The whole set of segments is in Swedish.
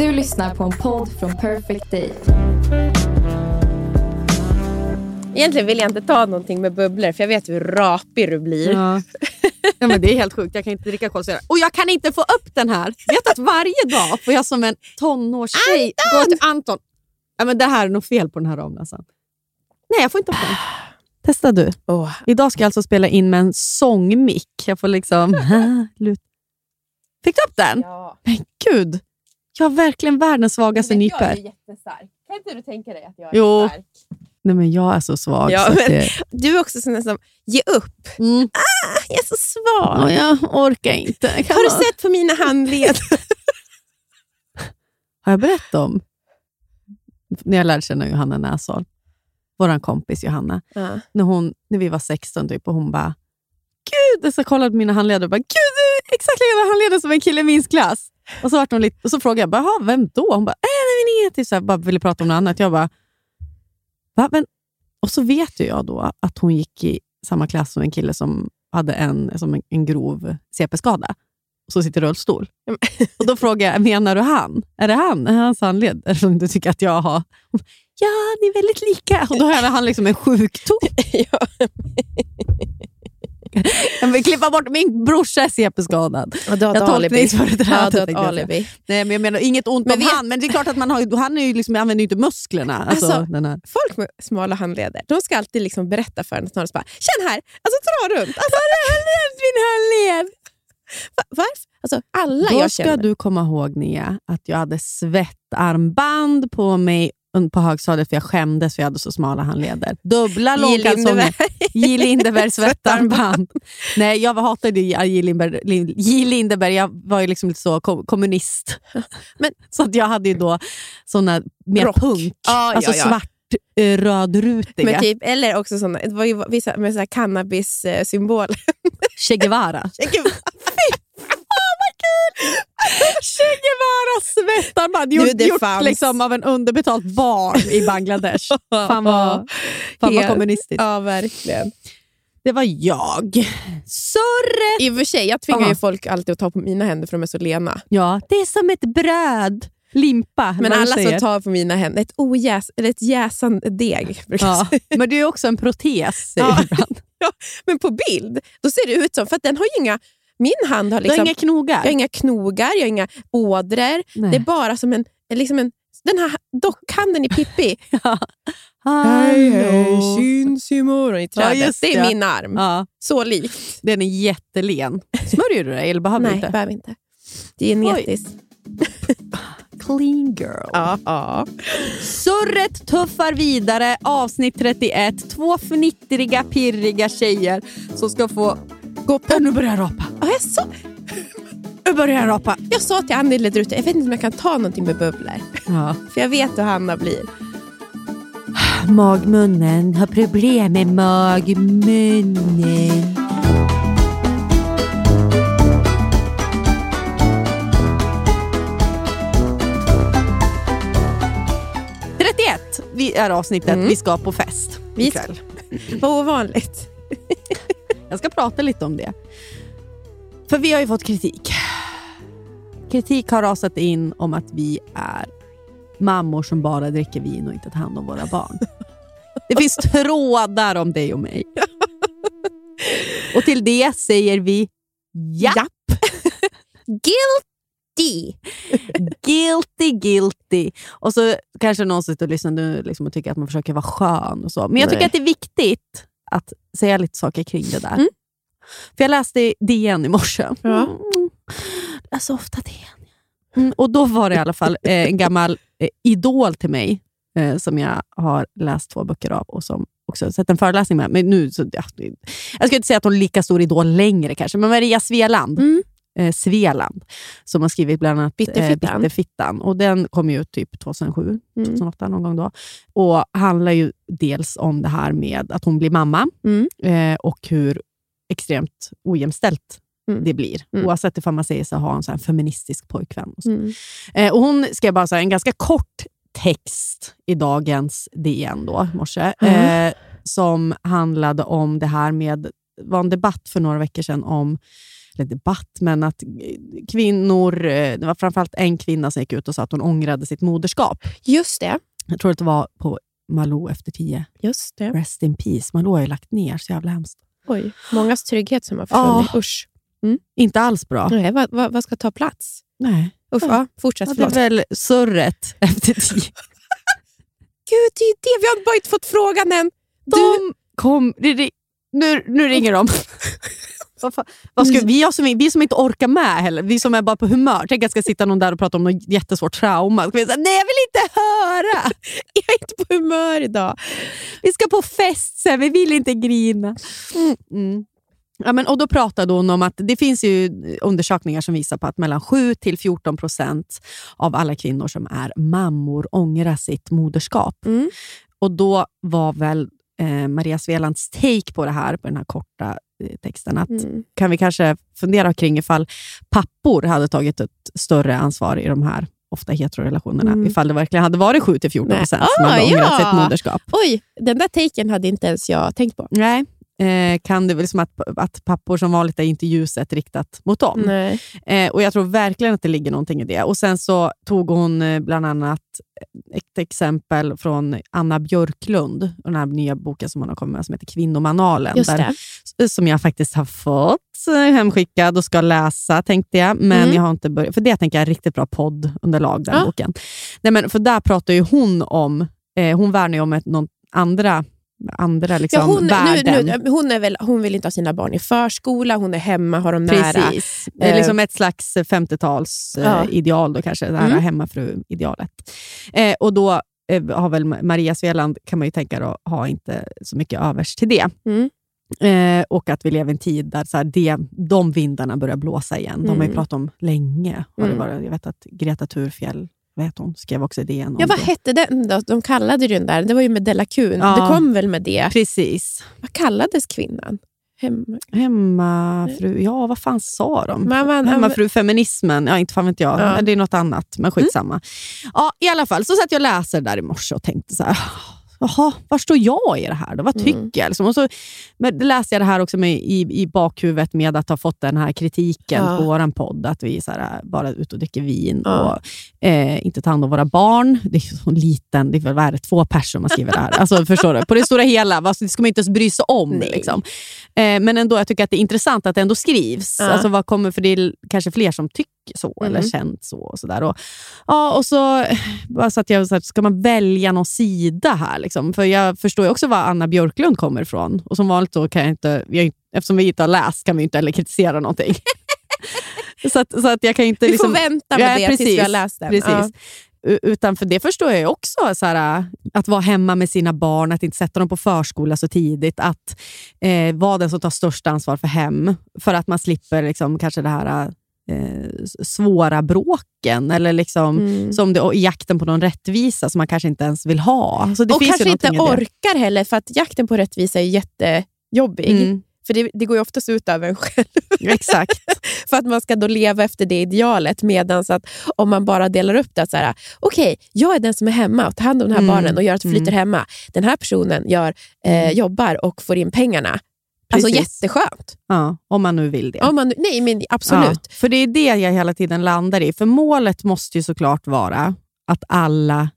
Du lyssnar på en podd från Perfect Day. Egentligen vill jag inte ta någonting med bubblor för jag vet hur rapig du blir. Ja. ja, men det är helt sjukt. Jag kan inte dricka kolsyra. Och jag kan inte få upp den här. Vet att varje dag får jag som en tonårstjej gå till Anton. Ja, men det här är nog fel på den här Ramlösan. Nej, jag får inte upp den. Testa du. Oh. Idag ska jag alltså spela in med en sångmick. Jag får liksom... Fick du upp den? Ja. Men gud. Jag har verkligen världens svagaste Men jag är jättestark. Kan inte du tänka dig att jag är Jo. stark? Nej, men jag är så svag. Ja, så det... Du är också sån som ge upp. mm. Ah, jag är så svag. ja, jag orkar inte. Kan Har du sett på mina handled? Har jag berättat om när jag lärde känna Johanna Näsholm? Vår kompis Johanna. ja. När, hon, när vi var 16 typ, och hon bara Gud, jag kollade på mina handleder och bara Gud, exakt likadan. exakt likadana som en kille i min klass. Och så, vart hon lite, och så frågade jag, bara, vem då? Hon bara, äh, nej, men inget. Så här, bara ville prata om något annat. Jag bara, Va? Men, och så vet ju jag då att hon gick i samma klass som en kille som hade en, som en, en grov CP-skada och så sitter i rullstol. Och Då frågar jag, menar du han? Är det han? Är hans handled? Som du tycker att jag har? Ja, ni är väldigt lika. Och då har han liksom en sjukdom. ja. Jag vill klippa bort min brorsa är CP-skadad. Du har Jag ett alibi. tolkningsföreträde, Ja, du har alibi. Nej, men jag menar inget ont Men om vet- han, men det är klart att man har, han är ju liksom, använder ju inte musklerna. Alltså, Alltså. Folk med smala handleder, de ska alltid liksom berätta för en att bara, känn här, alltså dra runt. Alltså, min handled. Va, varför? Alltså, alla Då jag ska känner. du komma ihåg, Nia, att jag hade svettarmband på mig på högstadiet för jag skämdes för jag hade så smala handleder. Dubbla långkalsonger. J. Lindeberg svettarmband. Nej, jag hatade J. Lindeberg. Lin- J. Lindeberg. Jag var ju liksom lite så kom- kommunist. Men- så att jag hade ju då såna mer Rock. punk, Ja, alltså ja, ja. svart eh, rödrutiga. Men typ, eller också såna, det var ju vissa med så här cannabis-symboler. Che Guevara. Che Guevara svettarmband. Du, Gjort, det gjort fanns. liksom av en underbetalt barn i Bangladesh. Fan vad, fan vad kommunistiskt. Ja, verkligen. Det var jag. Surret! I och för sig, jag tvingar Ja. ju folk alltid att ta på mina händer för de är så lena. Ja, det är som ett bröd. Limpa. Men du alla som tar på mina händer, ett, ojäs, eller ett jäsande deg. Ja, men det är också en protes. säger Ja. ibland. Men på bild, då ser det ut som, för att den har ju inga, min hand har Du har liksom, inga knogar. jag har inga knogar, jag har inga ådror. Nej. Det är bara som en, liksom en den här dockhanden i Pippi. Hallå. syns imorgon i trädet. just det är det. min arm. Ja, Så likt. den är jättelen. Smörjer du dig eller behöver du Nej, inte? behöver inte. Det är genetiskt. Clean girl. Ja, ja. Surret tuffar vidare, avsnitt 31. Två fnittriga, pirriga tjejer som ska få... Gå på. Nu börjar jag rapa. Ja, jag, sa, Nu börjar jag rapa. jag sa till Annie där ute, jag vet inte om jag kan ta någonting med bubblor. Ja. För jag vet hur Hanna blir. Magmunnen har problem med magmunnen. Vi är avsnittet Mm. Vi ska på fest Vi ikväll. Vad ovanligt. Jag ska prata lite om det. För vi har ju fått kritik. Kritik har rasat in om att vi är mammor som bara dricker vin och inte tar hand om våra barn. Det finns trådar om dig och mig. Och till det säger vi ja. Japp. Guilty. Guilty, guilty. Och så kanske någon sitter och lyssnar nu liksom och tycker att man försöker vara skön. och så. Men jag tycker Nej. att det är viktigt att säga lite saker kring det där. Mm. För Jag läste DN i morse. Ja. Mm. Läser ofta DN. Mm. Och Då var det i alla fall eh, en gammal eh, idol till mig eh, som jag har läst två böcker av och som också sett en föreläsning med. Men nu, så, ja, jag ska inte säga att hon är lika stor idol längre kanske, men Maria Sveland. Mm. Eh, Sveland som har skrivit bland annat Bitterfittan. Eh, Bitterfittan. Och den kom ut typ 2007, Mm. 2008 någon gång då. Och handlar ju dels om det här med att hon blir mamma Mm. eh, och hur extremt ojämställt Mm. det blir. Mm. Oavsett ifall man säger sig ha en sån här feministisk pojkvän. Och så. Mm. Eh, och hon skrev bara så här, en ganska kort text i dagens DN då, morse, Mm. eh, som handlade om det här med, var en debatt för några veckor sedan om, eller debatt, men att kvinnor, eh, det var framförallt en kvinna som gick ut och sa att hon ångrade sitt moderskap. Just det. Jag tror att det var på Malou efter tio. Just det. Rest in peace. Malou har ju lagt ner, så jävla hemskt. Oj, mångas trygghet som har försvunnit. Usch. Inte alls bra. Nej, vad, vad, vad ska ta plats? Nej. Usch, ja, fortsätt. Ja, det är väl surret efter tio. Gud, det är det. Vi har bara inte fått frågan än. Du, De kom... det- det- Nu, nu ringer de. Vad fan- vad ska, vi, har som, vi som inte orkar med heller, vi som är bara på humör. Tänk att jag ska sitta någon där och prata om något jättesvårt trauma. Ska vi säga, Nej, jag vill inte höra! jag är inte på humör idag. Vi ska på fest sen, vi vill inte grina. Mm. Ja, men, och Då pratade hon om att det finns ju undersökningar som visar på att mellan 7 till 14 procent av alla kvinnor som är mammor ångrar sitt moderskap. Mm. Och Då var väl eh, Maria Svelands take på det här, på den här korta texten, att Mm. kan vi kanske fundera kring ifall pappor hade tagit ett större ansvar i de här ofta heterorelationerna, Mm. ifall det verkligen hade varit 7-14 Nej. procent Ah, som hade ångrat ja. sitt moderskap. Oj, den där taken hade inte ens jag tänkt på. Nej, eh, kan det väl som att, att pappor som vanligt är inte ljuset riktat mot dem. Eh, och Jag tror verkligen att det ligger någonting i det. Och Sen så tog hon eh, bland annat ett exempel från Anna Björklund, den här nya boken som hon har kommit med som heter Kvinnomanualen. Just där. Som jag faktiskt har fått eh, hemskickad och ska läsa, tänkte jag. Men Mm. jag har inte börjat. För det tänker jag är riktigt bra poddunderlag, den Ja. boken. Nej, men för där pratar ju hon om, eh, hon värnar ju om ett, någon andra, andra liksom, Ja, hon, värden. nu, nu, hon, är väl, hon vill inte ha sina barn i förskola, hon är hemma, har dem nära. Precis. Det är Eh, liksom ett slags 50-tals eh, Ja. då kanske, det här Mm. hemmafru-idealet. Eh, och då eh, har väl Maria Sveland, kan man ju tänka, då, har inte så mycket övers till det. Mm. Eh, och att vi lever i en tid där så här, det, de vindarna börjar blåsa igen. De har ju Mm. pratat om länge. Har det Mm. varit, jag vet att Greta Thurfjell vad heter hon, skrev också DN Ja, vad det. hette den då? De kallade den där, det var ju med Della Kuhn. Ja. Det kom väl med det. Precis. Vad kallades kvinnan? Hem... Hemmafru, ja vad fan sa de? Man- Hemmafrufeminismen, ja inte fan vet jag. Ja. Det är något annat, men skitsamma. Ja, I alla fall, så satt jag och läste där i morse och tänkte så här, Jaha, var står jag i det här? Då? Vad tycker Mm. jag? Liksom? Och så men läste jag det här också med, i, i bakhuvudet med att ha fått den här kritiken Ja. på vår podd, att vi så här, bara är ute och dricker vin Ja. och eh, inte tar hand om våra barn. Det är så liten, det är väl vad är det, två personer man skriver det här. Alltså, förstår du? På det stora hela, vad- det ska man inte ens bry sig om. Liksom. Eh, men ändå, jag tycker att det är intressant att det ändå skrivs. Ja. Alltså, vad kommer, för det är kanske fler som tycker så, eller Mm. känt så. Och så där. Och, ja, och så bara så att jag, så här, ska man välja någon sida här? Liksom? För jag förstår ju också var Anna Björklund kommer ifrån. Och som vanligt så kan jag inte, inte- eftersom vi inte har läst kan vi inte heller kritisera någonting. så, att, så att jag kan inte... Vi liksom, får vänta med Ja, det tills vi har läst den. Precis. Ja. Utan för det förstår jag också, så här, att vara hemma med sina barn, att inte sätta dem på förskola så tidigt, att eh, vara den som tar störst ansvar för hem, för att man slipper liksom, kanske det här svåra bråken, eller liksom, Mm. som det, i jakten på någon rättvisa som man kanske inte ens vill ha. Så det och kanske inte orkar heller, för att jakten på rättvisa är jättejobbig. Mm, För det, det går ju oftast ut över en själv. exakt. för att man ska då leva efter det idealet. Medan att om man bara delar upp det, okej, jag är den som är hemma och tar hand om de här Mm, barnen och gör att det flyter hemma. Den här personen gör, eh, jobbar och får in pengarna. Alltså Precis. jätteskönt. Ja, om man nu vill det. Om man, nej, men absolut. Ja, för det är det jag hela tiden landar i. För målet måste ju såklart vara att alla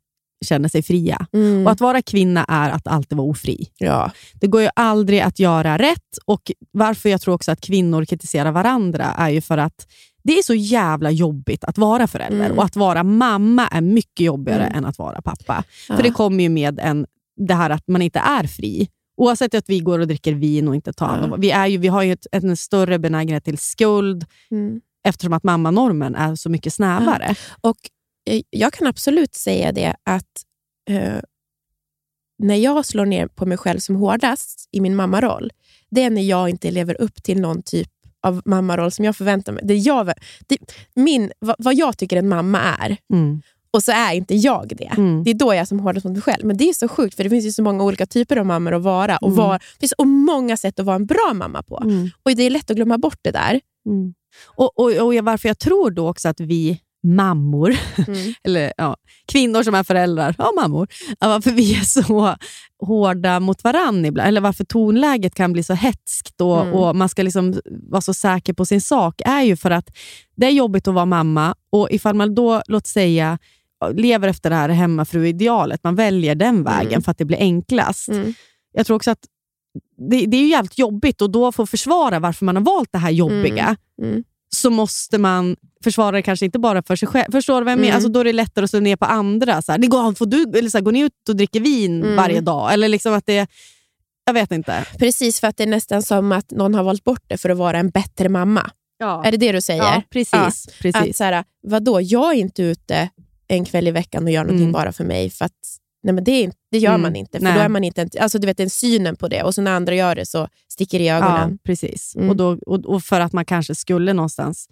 känner sig fria. Mm. Och att vara kvinna är att alltid vara ofri. ja. Det går ju aldrig att göra rätt och varför jag tror också att kvinnor kritiserar varandra är ju för att det är så jävla jobbigt att vara förälder Mm. och att vara mamma är mycket jobbigare Mm. än att vara pappa. Ja. För det kommer ju med en, det här att man inte är fri. Oavsett att vi går och dricker vin och inte tar hand om... Ja. Vi, är ju, vi har ju ett, en större benägenhet till skuld Mm. eftersom att mammanormen är så mycket snävare. Och eh, Jag kan absolut säga det att eh, när jag slår ner på mig själv som hårdast i min mammaroll, det är när jag inte lever upp till någon typ av mammaroll som jag förväntar mig. Det jag, det, min, vad, vad jag tycker en mamma är, Mm. Och så är inte jag det. Mm. Det är då jag är som hårdast mot mig själv. Men det är så sjukt, för det finns ju så många olika typer av mammor att vara. Och Mm. var, det finns så många sätt att vara en bra mamma på. Mm. Och Det är lätt att glömma bort det där. Mm. Och, och, och varför jag tror då också att vi mammor, Mm. eller ja, kvinnor som är föräldrar, ja mammor, ja, varför vi är så hårda mot varandra ibland, eller varför tonläget kan bli så hetskt och, Mm. och man ska liksom vara så säker på sin sak, är ju för att det är jobbigt att vara mamma och ifall man då, låt säga, lever efter det här hemmafru-idealet, man väljer den vägen Mm. för att det blir enklast. Mm. Jag tror också att det, det är ju jävligt jobbigt och då få försvara varför man har valt det här jobbiga Mm. så måste man försvara det kanske inte bara för sig själv. Förstår du vad jag menar? Mm. Alltså, då är det lättare att slå ner på andra. Så här, det går, får du, eller så här, går ni ut och dricker vin Mm. varje dag? Eller liksom att det... Jag vet inte. Precis, för att det är nästan som att någon har valt bort det för att vara en bättre mamma. Ja, Är det det du säger? ja precis. Ja. precis. Att så här, vadå, jag är inte ute en kväll i veckan och gör någonting Mm. bara för mig. För att, nej men det, det gör Mm. man inte. För Nej. då är man inte alltså du vet, den synen på det. Och så när andra gör det så sticker det i ja, ögonen. precis. Mm. Och, då, och, och för att man kanske skulle någonstans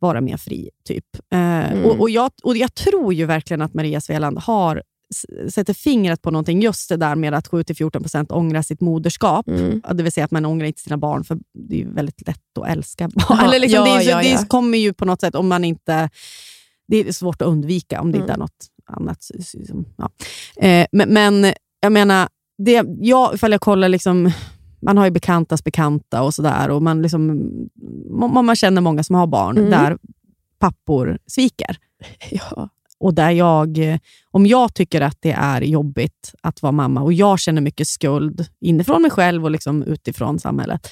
vara mer fri. typ. Eh, Mm. och, och, jag, och Jag tror ju verkligen att Maria Sveland har sätter fingret på någonting, just det där med att 7-14% ångra sitt moderskap. Mm. Ja, Det vill säga att man ångrar inte sina barn, för det är väldigt lätt att älska barn. Ja, Eller liksom, ja, det, är ja, ja. det kommer ju på något sätt, om man inte... Det är svårt att undvika om det Mm. inte är något annat. som- Ja. Eh, men, men jag menar, det, jag, ifall jag kollar, liksom, man har ju bekantas bekanta och sådär. Och man, liksom, man, man känner många som har barn Mm. där pappor sviker. Ja. Och där jag, eh, om jag tycker att det är jobbigt att vara mamma och jag känner mycket skuld inifrån mig själv och liksom utifrån samhället,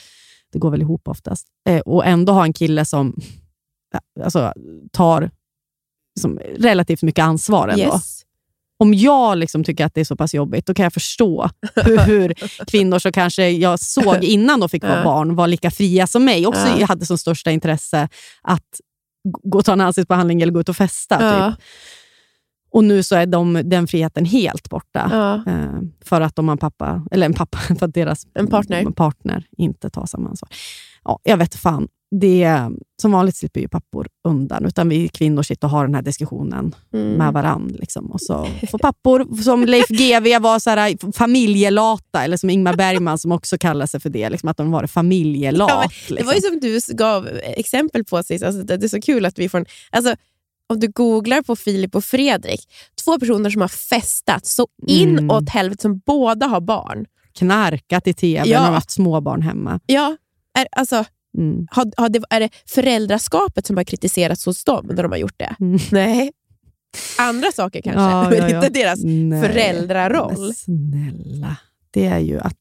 det går väl ihop oftast, eh, och ändå ha en kille som ja, alltså, tar som relativt mycket ansvar ändå. Yes. Om jag liksom tycker att det är så pass jobbigt, då kan jag förstå hur, hur kvinnor som kanske jag såg innan de fick vara barn var lika fria som mig. Också hade som största intresse att gå och ta en ansiktsbehandling eller gå ut och festa. Typ. Och nu så är de, den friheten helt borta. Ja. Eh, för att de har en pappa, eller en pappa, för att deras En partner. partner inte tar samma ansvar. Ja, jag vet fan. Det, som vanligt slipper ju pappor undan, utan vi kvinnor sitter och har den här diskussionen Mm. med varann. Liksom. Och så får pappor, som Leif GW var så här, familjelata, eller som Ingmar Bergman som också kallar sig för det, liksom, att de var familjelat. Ja, liksom. Det var ju som du gav exempel på sist. Alltså, det det är så kul att vi får en, alltså, Om du googlar på Filip och Fredrik, två personer som har festat så Mm. inåt helvete, som båda har barn. Knarkat i tv Ja. de haft småbarn hemma. Ja, är, alltså, Mm. har, har det, är det föräldraskapet som har kritiserats hos dem när de har gjort det? Mm. Nej. Andra saker kanske, Ja, men ja, ja. inte deras Nej, föräldraroll. men Snälla, det är ju att,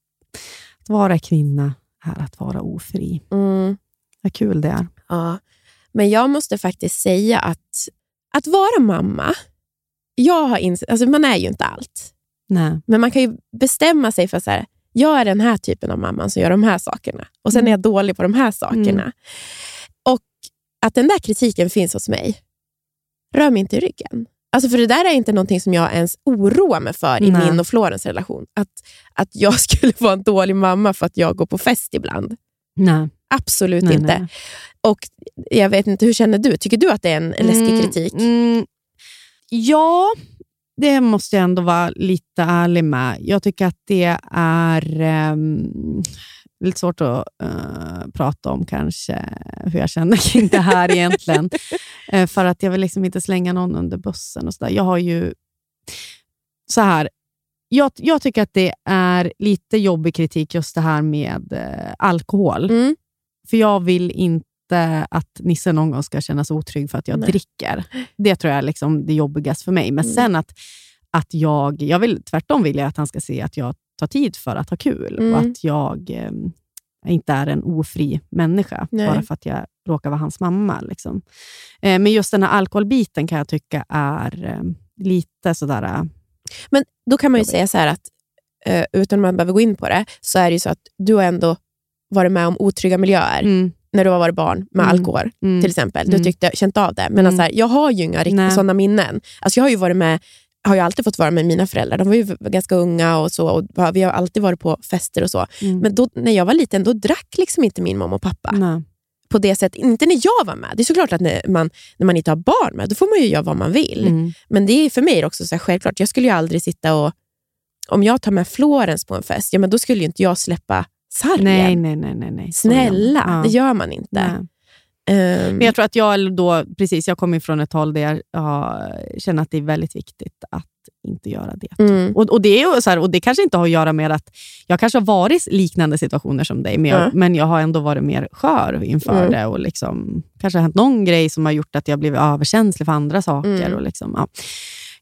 att vara kvinna är att vara ofri. Mm. Vad kul det är. Ja, men jag måste faktiskt säga att att vara mamma, jag har insett, alltså man är ju inte allt, Nej. men man kan ju bestämma sig för så här, jag är den här typen av mamman som gör de här sakerna och sen är jag dålig på de här sakerna. Mm. Och att den där kritiken finns hos mig, rör mig inte i ryggen. Alltså för det där är inte någonting som jag ens oroar mig för i Nej. min och Florens relation. Att, att jag skulle vara en dålig mamma för att jag går på fest ibland. Nej. Absolut Nej, inte. nej. Och jag vet inte, hur känner du? Tycker du att det är en läskig Mm, kritik? Mm, ja, det måste jag ändå vara lite ärlig med. Jag tycker att det är ehm, lite svårt att eh, prata om kanske, hur jag känner kring det här egentligen. Eh, för att jag vill liksom inte slänga någon under bussen. och så där. Jag har ju... Så här, jag, jag tycker att det är lite jobbig kritik just det här med eh, alkohol. Mm. För jag vill inte att Nisse någon gång ska känna sig otrygg för att jag Nej. dricker. Det tror jag är liksom det jobbigaste för mig. Men Mm. sen att, att jag, jag vill tvärtom vill jag att han ska se att jag tar tid för att ha kul Mm. och att jag eh, inte är en ofri människa Nej. bara för att jag råkar vara hans mamma. Liksom. Eh, men just den här alkoholbiten kan jag tycka är eh, lite sådär... eh, Men då kan man ju Jobbigt. säga så här att, eh, utan att man behöver gå in på det, så är det ju så att du har ändå varit med om otrygga miljöer Mm, när du har varit barn med Mm. alkohol mm, till exempel. Du Mm. tyckte, känt av det. Men Mm. alltså jag har ju inga riktigt sådana minnen. Alltså jag har ju varit med har ju alltid fått vara med mina föräldrar. De var ju ganska unga och så. Och vi har alltid varit på fester och så. mm. Men då, när jag var liten, då drack liksom inte min mamma och pappa. Nej. på det sättet, inte när jag var med. Det är såklart att när man, när man inte har barn med, då får man ju göra vad man vill. Mm. Men det är för mig också så självklart. Jag skulle ju aldrig sitta och... Om jag tar med Florens på en fest, ja, men då skulle ju inte jag släppa sargen. Nej, nej, nej. nej, nej. Snälla, Ja. det gör man inte. Nej. Ehm, Men jag tror att jag då, precis, jag kommer från ett håll där jag ja, känner att det är väldigt viktigt att inte göra det. mm, Och, och, det är ju så här, och det kanske inte har att göra med att jag kanske har varit i liknande situationer som dig, men jag, Ja. men jag har ändå varit mer skör inför Mm. det. Och liksom, kanske har hänt någon grej som har gjort att jag blivit överkänslig för andra saker. Mm. Och liksom, ja.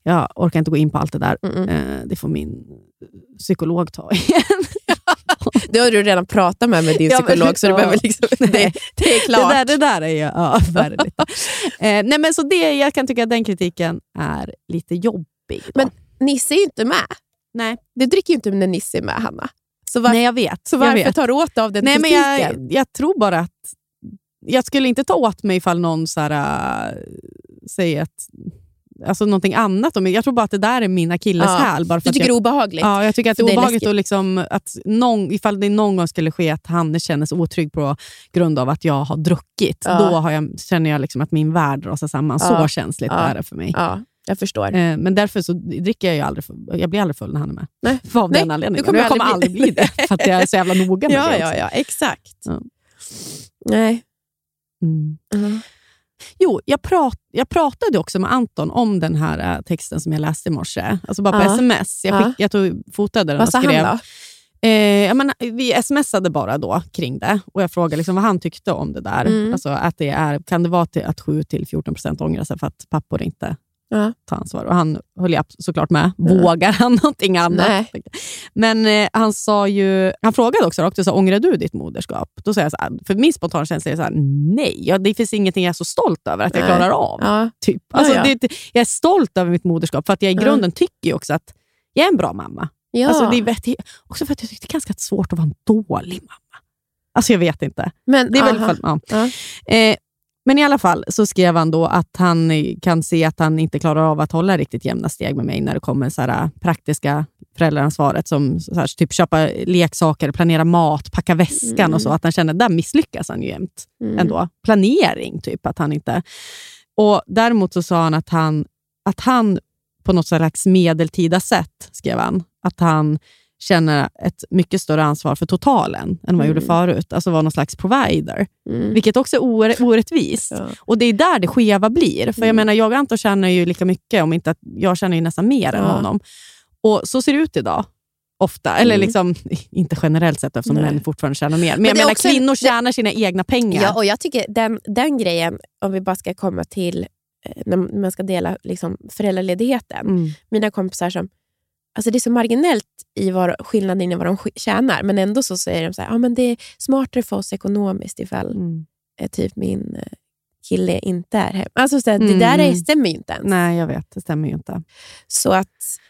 Jag orkar inte gå in på allt det där. mm, mm. Eh, det får min psykolog ta igen. Det har du redan pratat med, med din Ja, men- psykolog, så du ja. behöver liksom, det, Nej. det är klart. Det där, det där är ju ja. Eh, nej, men så det, jag kan tycka att den kritiken är lite jobbig. Då. Men Nisse är ju inte med. nej. Du dricker ju inte när Nisse är med, Hanna. Så, var, nej, jag vet. så varför tar du åt dig av den Nej, men kritiken? jag, jag tror bara att jag skulle inte ta åt mig ifall någon så här, äh, säger att, alltså någonting annat. Jag tror bara att det där är min akilleshäl. bara för Du tycker jag, det är obehagligt? Ja, jag tycker att det För är det är obehagligt läskigt. och liksom att någon, ifall det någon gång skulle ske att han känner sig otrygg på grund av att jag har druckit, Ja. då har jag, känner jag liksom att min värld rasar samman. Ja. Så känsligt Ja. är det för mig. Ja, jag förstör. Eh, Men därför så dricker jag ju aldrig, jag blir aldrig full när han är med. Nej. Av Nej, den anledningen. kommer jag kommer aldrig aldrig bli- det, för att jag är så jävla noga med Ja, det ja, också. ja, exakt. Ja. Nej. Mm. Mm. Jo, jag, prat, jag pratade också med Anton om den här äh, texten som jag läste i morse. Alltså bara på Ja. sms. Jag, Ja. skick, jag tog, fotade den Vad och sa han skrev. då? Eh, jag menar, vi smsade bara då kring det och jag frågade liksom vad han tyckte om det där. Mm. Alltså att det är, kan det vara till att 7-14 procent ångrar sig för att pappor inte Ja. tar ansvar? Och han höll abs- såklart med. Vågar han någonting annat? Nej. Men eh, han sa ju, han frågade också rakt ut, ångrar du ditt moderskap? Då säger jag så här, för min spontana känsla är så här, nej, ja, det finns ingenting jag är så stolt över att jag Nej. klarar av. Ja. Typ. Alltså, Ja. Det, jag är stolt över mitt moderskap för att jag i grunden tycker också att jag är en bra mamma. Ja. Alltså, det är, vet- också för att jag tycker det är ganska svårt att vara en dålig mamma. Alltså jag vet inte. men, Det är väl ja. Ja. Eh, men i alla fall så skrev han då att han kan se att han inte klarar av att hålla riktigt jämna steg med mig när det kommer så här, eh, praktiska föräldraansvaret som så här, typ köpa leksaker, planera mat, packa väskan Mm. och så. Att han känner där misslyckas han ju jämt Mm. ändå. Planering, typ. att han inte... Och Däremot så sa han att han, att han på något slags medeltida sätt, skrev han, att han känner ett mycket större ansvar för totalen än vad han Mm. gjorde förut. Alltså vara någon slags provider. Mm. Vilket också är orätt, orättvist. Ja. Och Det är där det skeva blir. För jag Mm. menar, jag och Anton tjänar ju lika mycket, om inte att jag tjänar ju nästan mer än Ja. honom. Och Så ser det ut idag. Ofta. Eller Mm. liksom, inte generellt sett eftersom Nej. män fortfarande tjänar mer. Men, Men jag menar, också kvinnor tjänar sina egna pengar. Ja, och jag tycker den, den grejen, om vi bara ska komma till eh, när man ska dela liksom, föräldraledigheten. Mm. Mina kompisar som... Alltså det är så marginellt i vad, skillnaden i vad de tjänar, men ändå så säger de så här, ah, men det är smartare för oss ekonomiskt ifall Mm. eh, typ min eh, kille inte är hemma. Alltså, så här, Det Mm. där är, stämmer ju inte ens. Nej, jag vet. Det stämmer ju inte. Så att...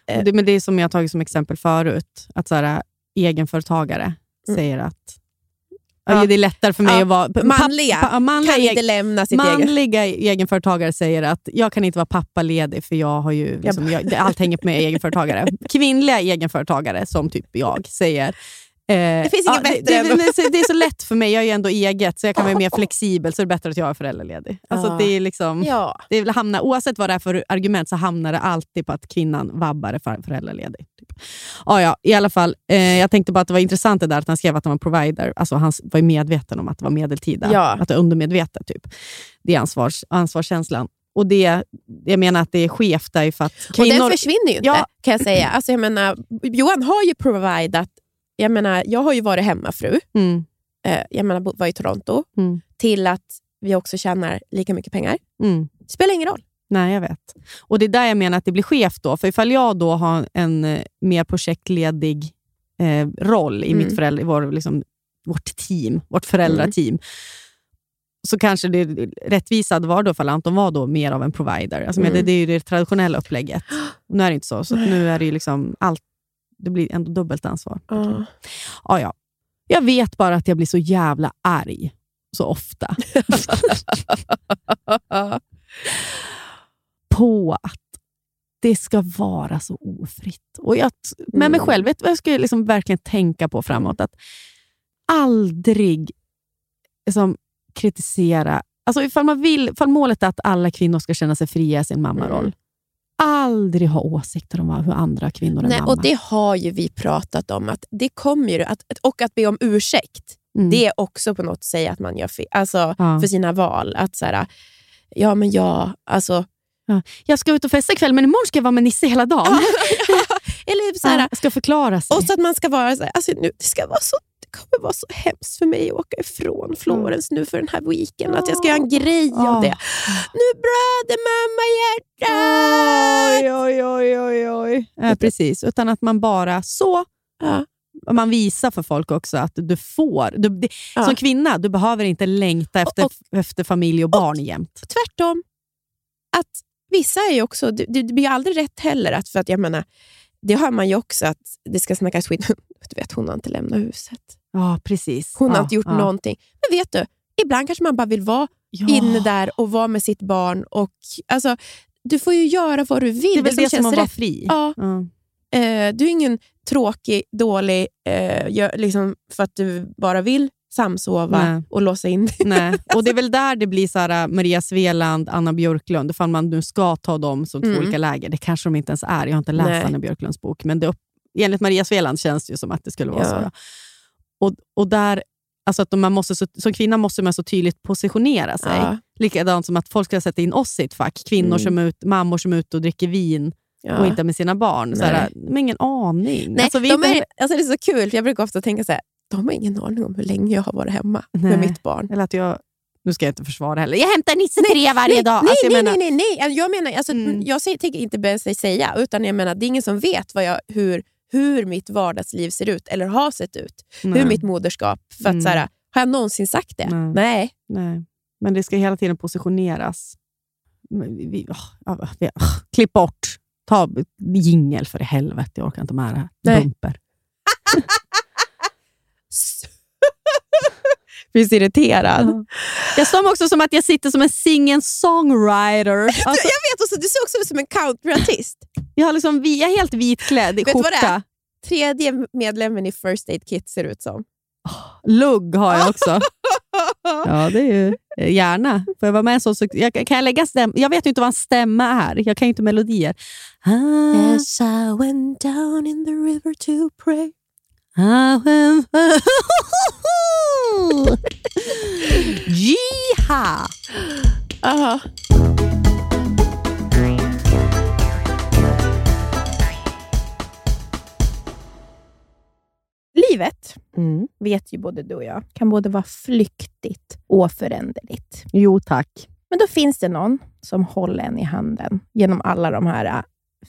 Eh, Det, men det är som jag tagit som exempel förut. Att så här, egenföretagare Mm. säger att Ja. ja. det är lättare för mig Ja, att vara... manliga pa- manliga kan inte lämna sitt eget... Manliga egenföretagare säger att jag kan inte vara pappaledig för jag har ju, liksom, jag, allt hänger på mig egenföretagare. Kvinnliga egenföretagare, som typ jag, säger eh, det finns inget bättre det, det, det, är så lätt för mig, jag är ju ändå eget, så jag kan vara mer flexibel, så är det bättre att jag är föräldraledig. Alltså, Ja. det är liksom, Ja. det vill hamna, oavsett vad det är för argument så hamnar det alltid på att kvinnan vabbar är för- föräldraledig. Typ. Ah, ja, I alla fall, eh, jag tänkte bara att det var intressant det där att han skrev att han var provider. Alltså, han var ju medveten om att det var medeltida. Ja. Att det är undermedvetet. Typ. Det är ansvars, ansvarskänslan. Och det, jag menar att det är skevt där för att Och kvinnor... den försvinner ju inte, Ja. kan jag säga. Alltså, jag menar, Johan har ju providat. Jag, menar, jag har ju varit hemmafru, mm, eh, jag menar, var i Toronto, mm, till att vi också tjänar lika mycket pengar. mm. Det spelar ingen roll. Nej, jag vet. Och Det är där jag menar att det blir skevt. Då. För ifall jag då har en eh, mer projektledig eh, roll i, mitt Mm. föräldra, i vår, liksom, vårt team, vårt föräldrateam, så kanske det rättvisa hade varit då ifall Anton var då mer av en provider. Alltså, Mm. det, det är ju det traditionella upplägget. Och nu är det inte så. Så nu är det liksom allt, det blir ändå dubbelt ansvar. Ja. Ja, ja. Jag vet bara att jag blir så jävla arg så ofta. på att det ska vara så ofritt. Och jag, med mig Mm. själv, vet jag skulle liksom verkligen tänka på framåt? Att aldrig liksom, kritisera. Alltså ifall, man vill, ifall målet är att alla kvinnor ska känna sig fria i sin mammaroll, Mm. Aldrig ha åsikter om hur andra kvinnor är Nej, mamma. och Det har ju vi pratat om, att det kommer ju, att, och att be om ursäkt. Mm. Det är också på något sätt att man gör fel alltså, Ja. för sina val. Att så här, ja men jag, alltså... Jag ska ut och festa ikväll, men imorgon ska jag vara med Nisse hela dagen. Eller så här, Ja, ska förklara sig. Och så att man ska vara så här, alltså nu, det, ska vara så, kommer vara så hemskt för mig att åka ifrån Florens nu för den här weekenden. Att jag ska göra en grej av det. Nu blöder mamma hjärtat! Oj, oj, oj, oj, oj. Ja, precis, utan att man bara så Ja. man visar för folk också att du får. Du, det, Ja. Som kvinna, du behöver inte längta efter, Och- efter familj och barn jämt. Tvärtom. Att vissa är ju också, det, det blir ju aldrig rätt heller. Att, för att jag menar, det hör man ju också att det ska snackas skit. Du vet, hon har inte lämnat huset. Ja, precis. Hon ja, har inte gjort ja. någonting. Men vet du, ibland kanske man bara vill vara Ja. inne där och vara med sitt barn. Och, alltså, du får ju göra vad du vill. Det är väl det, som känns att vara fri. Ja. Eh, du är ingen tråkig, dålig, eh, liksom för att du bara vill samsova Nej. och låsa in. Nej. Och Det är väl där det blir så här, äh, Maria Sveland, Anna Björklund, ifall man nu ska ta dem som två Mm. olika läger. Det kanske de inte ens är. Jag har inte läst Nej. Anna Björklunds bok, men det, enligt Maria Sveland känns det ju som att det skulle vara Ja. så. Och, och där, alltså att man måste så, som kvinna måste man så tydligt positionera sig. Ja. Likadant som att folk ska sätta in oss i ett fack. Kvinnor Mm. som är ut, mammor som är ute och dricker vin Ja. och inte med sina barn. Så här, Nej. de har ingen aning. Nej, alltså, vi de är, alltså det är så kul, jag brukar ofta tänka så här, de har ingen aning om hur länge jag har varit hemma Nej. med mitt barn. eller att jag, nu ska jag inte försvara heller. Jag hämtar Nisse tre varje dag. Nej, Alltså, jag nej, menar- nej, nej, nej. Jag menar, alltså, Mm. jag tänker inte ens säga, utan jag menar, det är ingen som vet vad jag, hur, hur mitt vardagsliv ser ut, eller har sett ut. Nej. Hur mitt moderskap. För att, Mm. så här, har jag någonsin sagt det? Nej. Nej. Nej, men det ska hela tiden positioneras. Vi, ja, vi, åh, klipp bort. Ta jingel för i helvete. Jag orkar inte med det här. Bumper. Blir så irriterad. Ja. Jag står mig också som att jag sitter som en sing-songwriter. Alltså, Jag vet, också, du ser också ut som en countryartist. jag, har liksom, jag är helt vitklädd i Vet du vad det är? skjorta. Tredje medlemmen i First Aid Kit ser ut som. Lugg har jag också. Ja, det är ju eh, gärna. Får jag vara med så, så jag, kan jag lägga stäm, Jag vet ju inte vad en stämma är. Jag kan ju inte melodier. Ah, As I went down in the river to pray. Jiha! Aha. Livet, Mm. vet ju både du och jag, kan både vara flyktigt och föränderligt. Jo tack. Men då finns det någon som håller en i handen genom alla de här äh,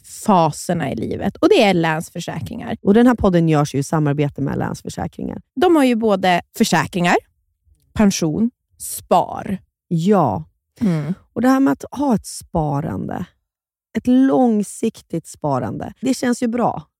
faserna i livet och det är Länsförsäkringar. Och Den här podden görs ju i samarbete med Länsförsäkringar. De har ju både försäkringar, pension, spar. Ja, och det här med att ha ett sparande, ett långsiktigt sparande, det känns ju bra.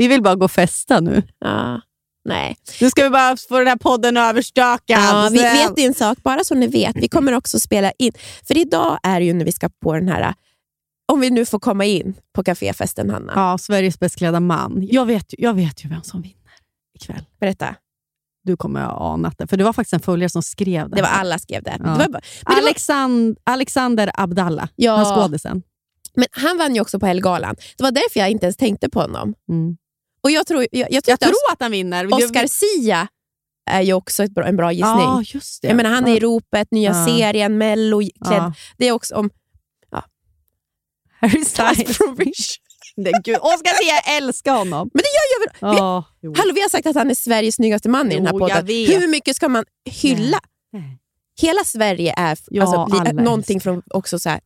Vi vill bara gå och festa nu. Ja. Nej. Nu ska vi bara få den här podden överstökad. Ja, vi vet en sak, bara så ni vet. Vi kommer också spela in. För idag är det ju när vi ska på den här, om vi nu får komma in på kaféfesten Hanna. Ja, Sveriges bäst klädda man. Jag vet, jag vet ju vem som vinner ikväll. Berätta. Du kommer ha anat det, för det var faktiskt en följare som skrev det. Det var alla skrev det. Ja. det bara, det var, Alexand- Alexander Abdallah, Ja. han skådisen. men han vann ju också på Helgalan. Det var därför jag inte ens tänkte på honom. Mm. Och jag tror, jag, jag Jag tror att han vinner. Oscar Sia är ju också ett bra, en bra gissning. Ja, just det. Jag menar, han är i ropet, nya Ja. serien, Mello, klädd. Ja. Det är också om Harry Styles gud. Oscar Sia, jag älskar honom. Men det gör jag väl? Ja, jo. Hallå, vi har sagt att han är Sveriges snyggaste man i den här podden. Hur mycket ska man hylla? Nej. Hela Sverige är Ja, alltså, någonting från också så här,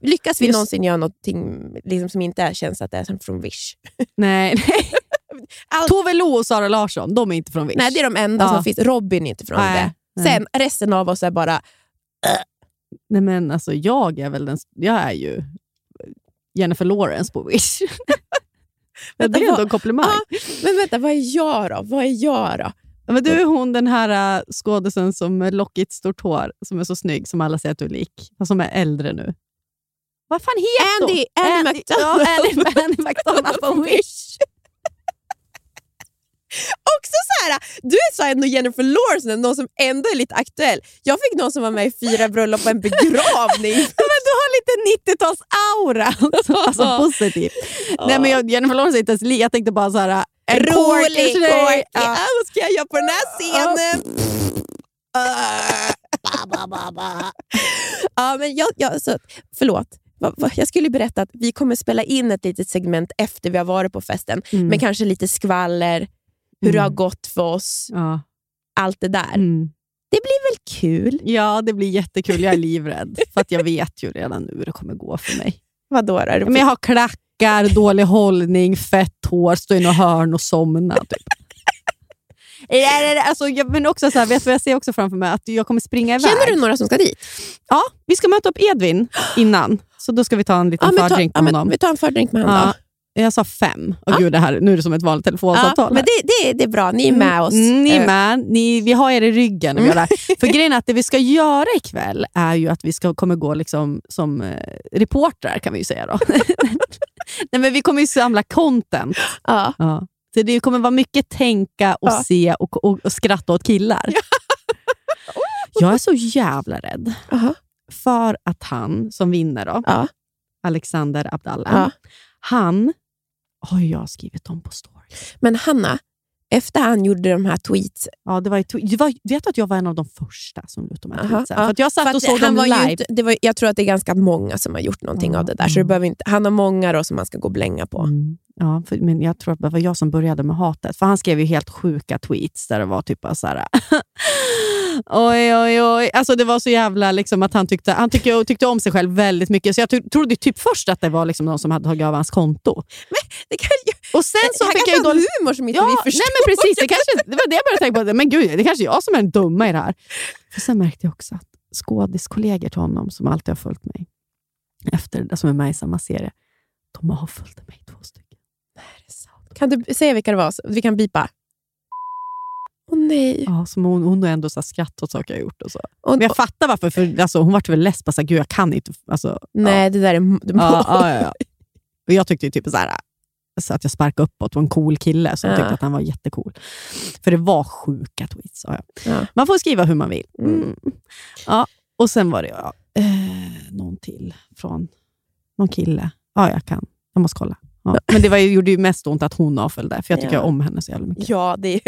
Lyckas vi Just- någonsin göra någonting liksom, som inte är, känns att det är från Wish? Nej, nej. Allt- Tove Lo och Sara Larsson, de är inte från Wish. Nej, det är de enda Ja. som finns. Robin är inte från Nej, det. nej. Sen resten av oss är bara... Nej, men alltså, jag är väl den... Jag är ju Jennifer Lawrence på Wish. det Vänta, är ändå en komplimang. Ah, men vänta, vad är jag då? Vad är jag då? Ja, Men du är hon den här uh, skådisen som med lockigt stort hår, som är så snygg, som alla säger att du är lik, fast som är äldre nu. Vad fan heter Andy, hon? Andy McDonald. Ja, Andy, Andy McDonald på Wish. Också så här, du är så ändå Jennifer Lawrence, någon som ändå är lite aktuell. Jag fick någon som var med i fyra bröllop och en begravning. Men du har lite 90-tals-aura. alltså positiv. Nej, men jag, Jennifer Lawrence är inte ens lik. Jag tänkte bara så här... en Rolig, tjej. corky. Ja. Vad ska jag göra på den här scenen? ja, men jag, jag, så, förlåt. Jag skulle berätta att vi kommer spela in ett litet segment efter vi har varit på festen, Mm. med kanske lite skvaller, hur det Mm. har gått för oss, Ja. allt det där. Mm. Det blir väl kul? ja, det blir jättekul. Jag är livrädd, för att jag vet ju redan nu hur det kommer gå för mig. Vadå då? Men jag har klackar, dålig hållning, fett hår, står i något hörn och somnar. Typ. alltså, men också så här, vet du vad jag ser också framför mig? Att jag kommer springa iväg. Känner du några som ska dit? Ja, vi ska möta upp Edvin innan, så då ska vi ta en liten ta, fördrink ja, med men honom. vi tar en fördrink med honom Ja, jag sa fem. Åh, Ja. gud, det här, nu är det som ett vanligt telefonsamtal. Ja, men det, det, det är bra, ni är med oss. Mm, ni är Eh, med. Ni, vi har er i ryggen. när vi det här. För grejen är att det vi ska göra ikväll är ju att vi ska, kommer gå liksom som eh, reportrar, kan vi ju säga. då. Nej, men vi kommer ju samla content. Ja. Ja. Så det kommer vara mycket tänka och Ja. se och, och, och skratta åt killar. Jag är så jävla rädd Aha. för att han som vinner, då. Alexander Abdallah, han har jag skrivit om på story. Men Hanna, efter han gjorde de här tweets, Ja, det var, det var, vet du att jag var en av de första som la ut de här Aha, tweetsen? ja. För jag satt för och såg dem live. inte, det var, jag tror att det är ganska många som har gjort någonting Ja, av det där, så det mm. behöver inte, han har många då som man ska gå och blänga på. Mm. Ja, för, men jag tror att det var jag som började med hatet. För Han skrev ju helt sjuka tweets där det var typ så här... oj, oj, oj. Alltså det var så jävla liksom att han tyckte, han tyckte, tyckte om sig själv väldigt mycket. Så jag trodde typ först att det var liksom någon som hade tagit av hans konto. Det kan, Och sen så han fick kanske jag ju har då... humor som inte Ja, vi nej förstår. men precis. Det, kanske, det var det jag började tänka på. Men gud, det kanske är jag som är den dumma i det här. För sen märkte jag också att skådiskollegor till honom, som alltid har följt mig, efter, som är med i samma serie, de har följt mig två stycken. Kan du säga vilka det var? Vi kan bipa. Åh nej. Ja, som hon, hon har ändå så skrattat åt saker jag gjort. Och så. Och, Men jag fattar varför, för alltså, hon vart väl less, så här, gud jag kan inte. Alltså, nej, det där är... Det Ja, ja, ja, ja. Och jag tyckte typ så här, så att jag sparkade uppåt var en cool kille som Ja. tyckte att han var jättecool. För det var sjuka tweets. sa jag. Ja. Man får skriva hur man vill. Mm. Mm. Ja, och sen var det ja, eh, någon till från någon kille. Ja, jag kan. Jag måste kolla. Ja. Men det var, gjorde ju mest ont att hon avföljde, för jag tycker Ja. om henne så jävla mycket. ja, det är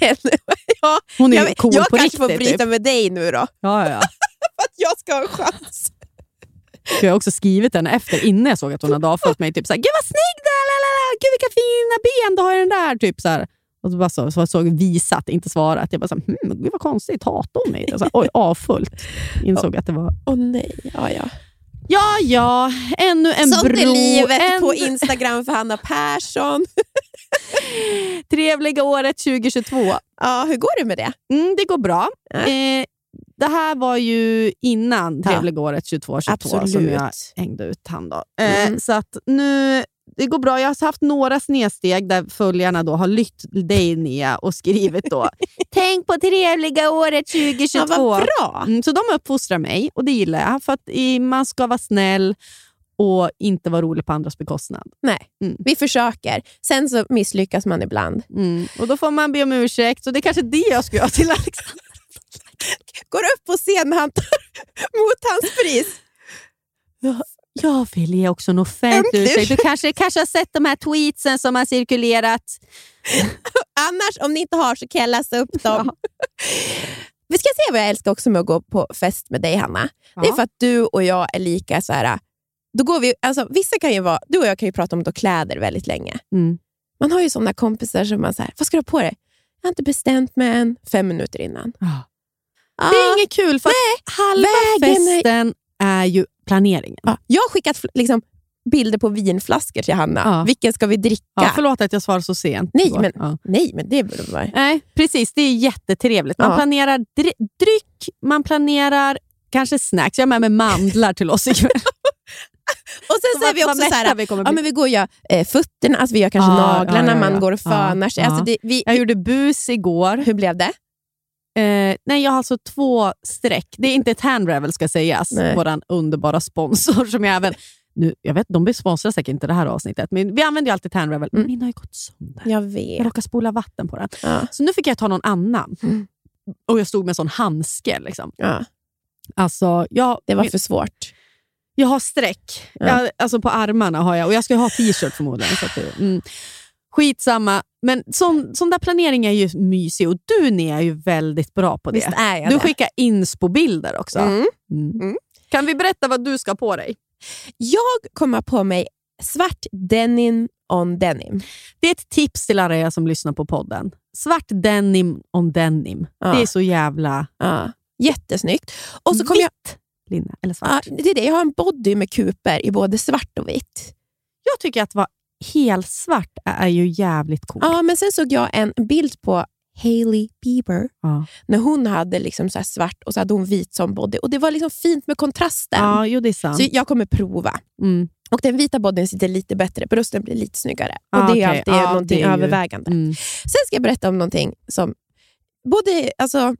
henne. ja, Hon är ju cool jag på kanske riktigt. får bryta typ. med dig nu då, Ja, ja, ja. för att jag ska ha en chans. Jag har också skrivit henne efter, innan jag såg att hon hade avföljt mig. Typ såhär, Gud vad snygg du är! Gud vilka fina ben du har i den där! Typ så här. Och så bara så, så såg visat, inte svarat. Jag bara såhär, hmm, gud vad konstigt, hatar hon mig? Så här, Oj, avfullt. Insåg att det var... Åh nej, ja ja. Ja, ja, ännu en Sånt bro. är livet en på Instagram för Hanna Persson. trevliga året 2022. Ja, hur går det med det? Mm, det går bra. Ja. Eh, det här var ju innan Ja. trevliga året 22-22 som jag hängde ut han. Då. Eh, Mm. Så att nu, det går bra. Jag har haft några snedsteg där följarna då har lytt dig Nia och skrivit då Tänk på trevliga året 2022. Ja, vad bra. Mm, så de uppfostrar mig och det gillar jag. För att man ska vara snäll och inte vara rolig på andras bekostnad. Nej, Mm. vi försöker. Sen så misslyckas man ibland. Mm. Och Då får man be om ursäkt. Så det är kanske det jag ska göra till Alexander. Går upp på scen när han tar emot hans pris. Jag vill ge också en offentlig ursäkt. Du kanske, kanske har sett de här tweetsen som har cirkulerat. Annars, om ni inte har, så kan jag läsa upp dem. Vi ska se vad jag älskar också med att gå på fest med dig, Hanna. Det är för att du och jag är lika så här. Då går vi, alltså, vissa kan ju vara, du och jag kan ju prata om då kläder väldigt länge. Mm. Man har ju såna kompisar som man säger, vad ska du ha på dig? Jag har inte bestämt mig än. Fem minuter innan. Ja. Ah, Det är inget kul, för att halva vägen festen är ju planeringen. ja. Jag har skickat liksom, bilder på vinflaskor till Hanna. Ja. Vilken ska vi dricka? Ja, förlåt att jag svarar så sent. Nej, men- Ja. Nej, men det borde vara... Nej, precis. Det är jättetrevligt. Man Ja. planerar dry- dryck, man planerar kanske snacks. Jag har med mig mandlar till oss ikväll. Och sen så är vi också så här, vi kommer ja, men vi går och gör eh, fötterna, alltså vi gör kanske Ja, naglarna, man går och fönar sig. Alltså det, vi, Jag gjorde bus igår. hur blev det? Eh, nej, jag har alltså två streck. Det är inte ett handravel ska sägas, vår underbara sponsor. som jag även... Nu, jag vet, de sponsrar säkert inte det här avsnittet, men vi använder ju alltid ett handravel. Mm. Min har ju gått sönder. Jag Jag vet. råkade spola vatten på den. Ja. Så nu fick jag ta någon annan. Mm. Och Jag stod med en sån handske. Liksom. Ja, Alltså, jag, det var för svårt. jag har streck. Ja. Jag, alltså på armarna har jag. Och jag ska ha t-shirt förmodligen. Så att det, mm. Skitsamma. Men sån, sån där planering är ju mysig och du Nia, är ju väldigt bra på det. Visst är jag Du det? skickar inspo-bilder också. Mm. Mm. Mm. Kan vi berätta vad du ska på dig? Jag kommer på mig svart denim on denim. Det är ett tips till alla er som lyssnar på podden. Svart denim on denim. Ja. Det är så jävla Ja. Jättesnyggt. Och så kommer jag, vitt linne, eller svart. ja, det är det, jag har en body med kuper i både svart och vitt. Jag tycker att vara helsvart är ju jävligt coolt. Ja, men sen såg jag en bild på Hailey Bieber Ja. när hon hade liksom så svart och så hade hon vit som body. Och Det var liksom fint med kontrasten. ja, jo det är sant. Så jag kommer prova. Mm. Och Den vita bodyn sitter lite bättre, brösten blir lite snyggare. Ah, och Det är okej. alltid Ja, någonting är ju- övervägande. Mm. Sen ska jag berätta om någonting som... Både, alltså,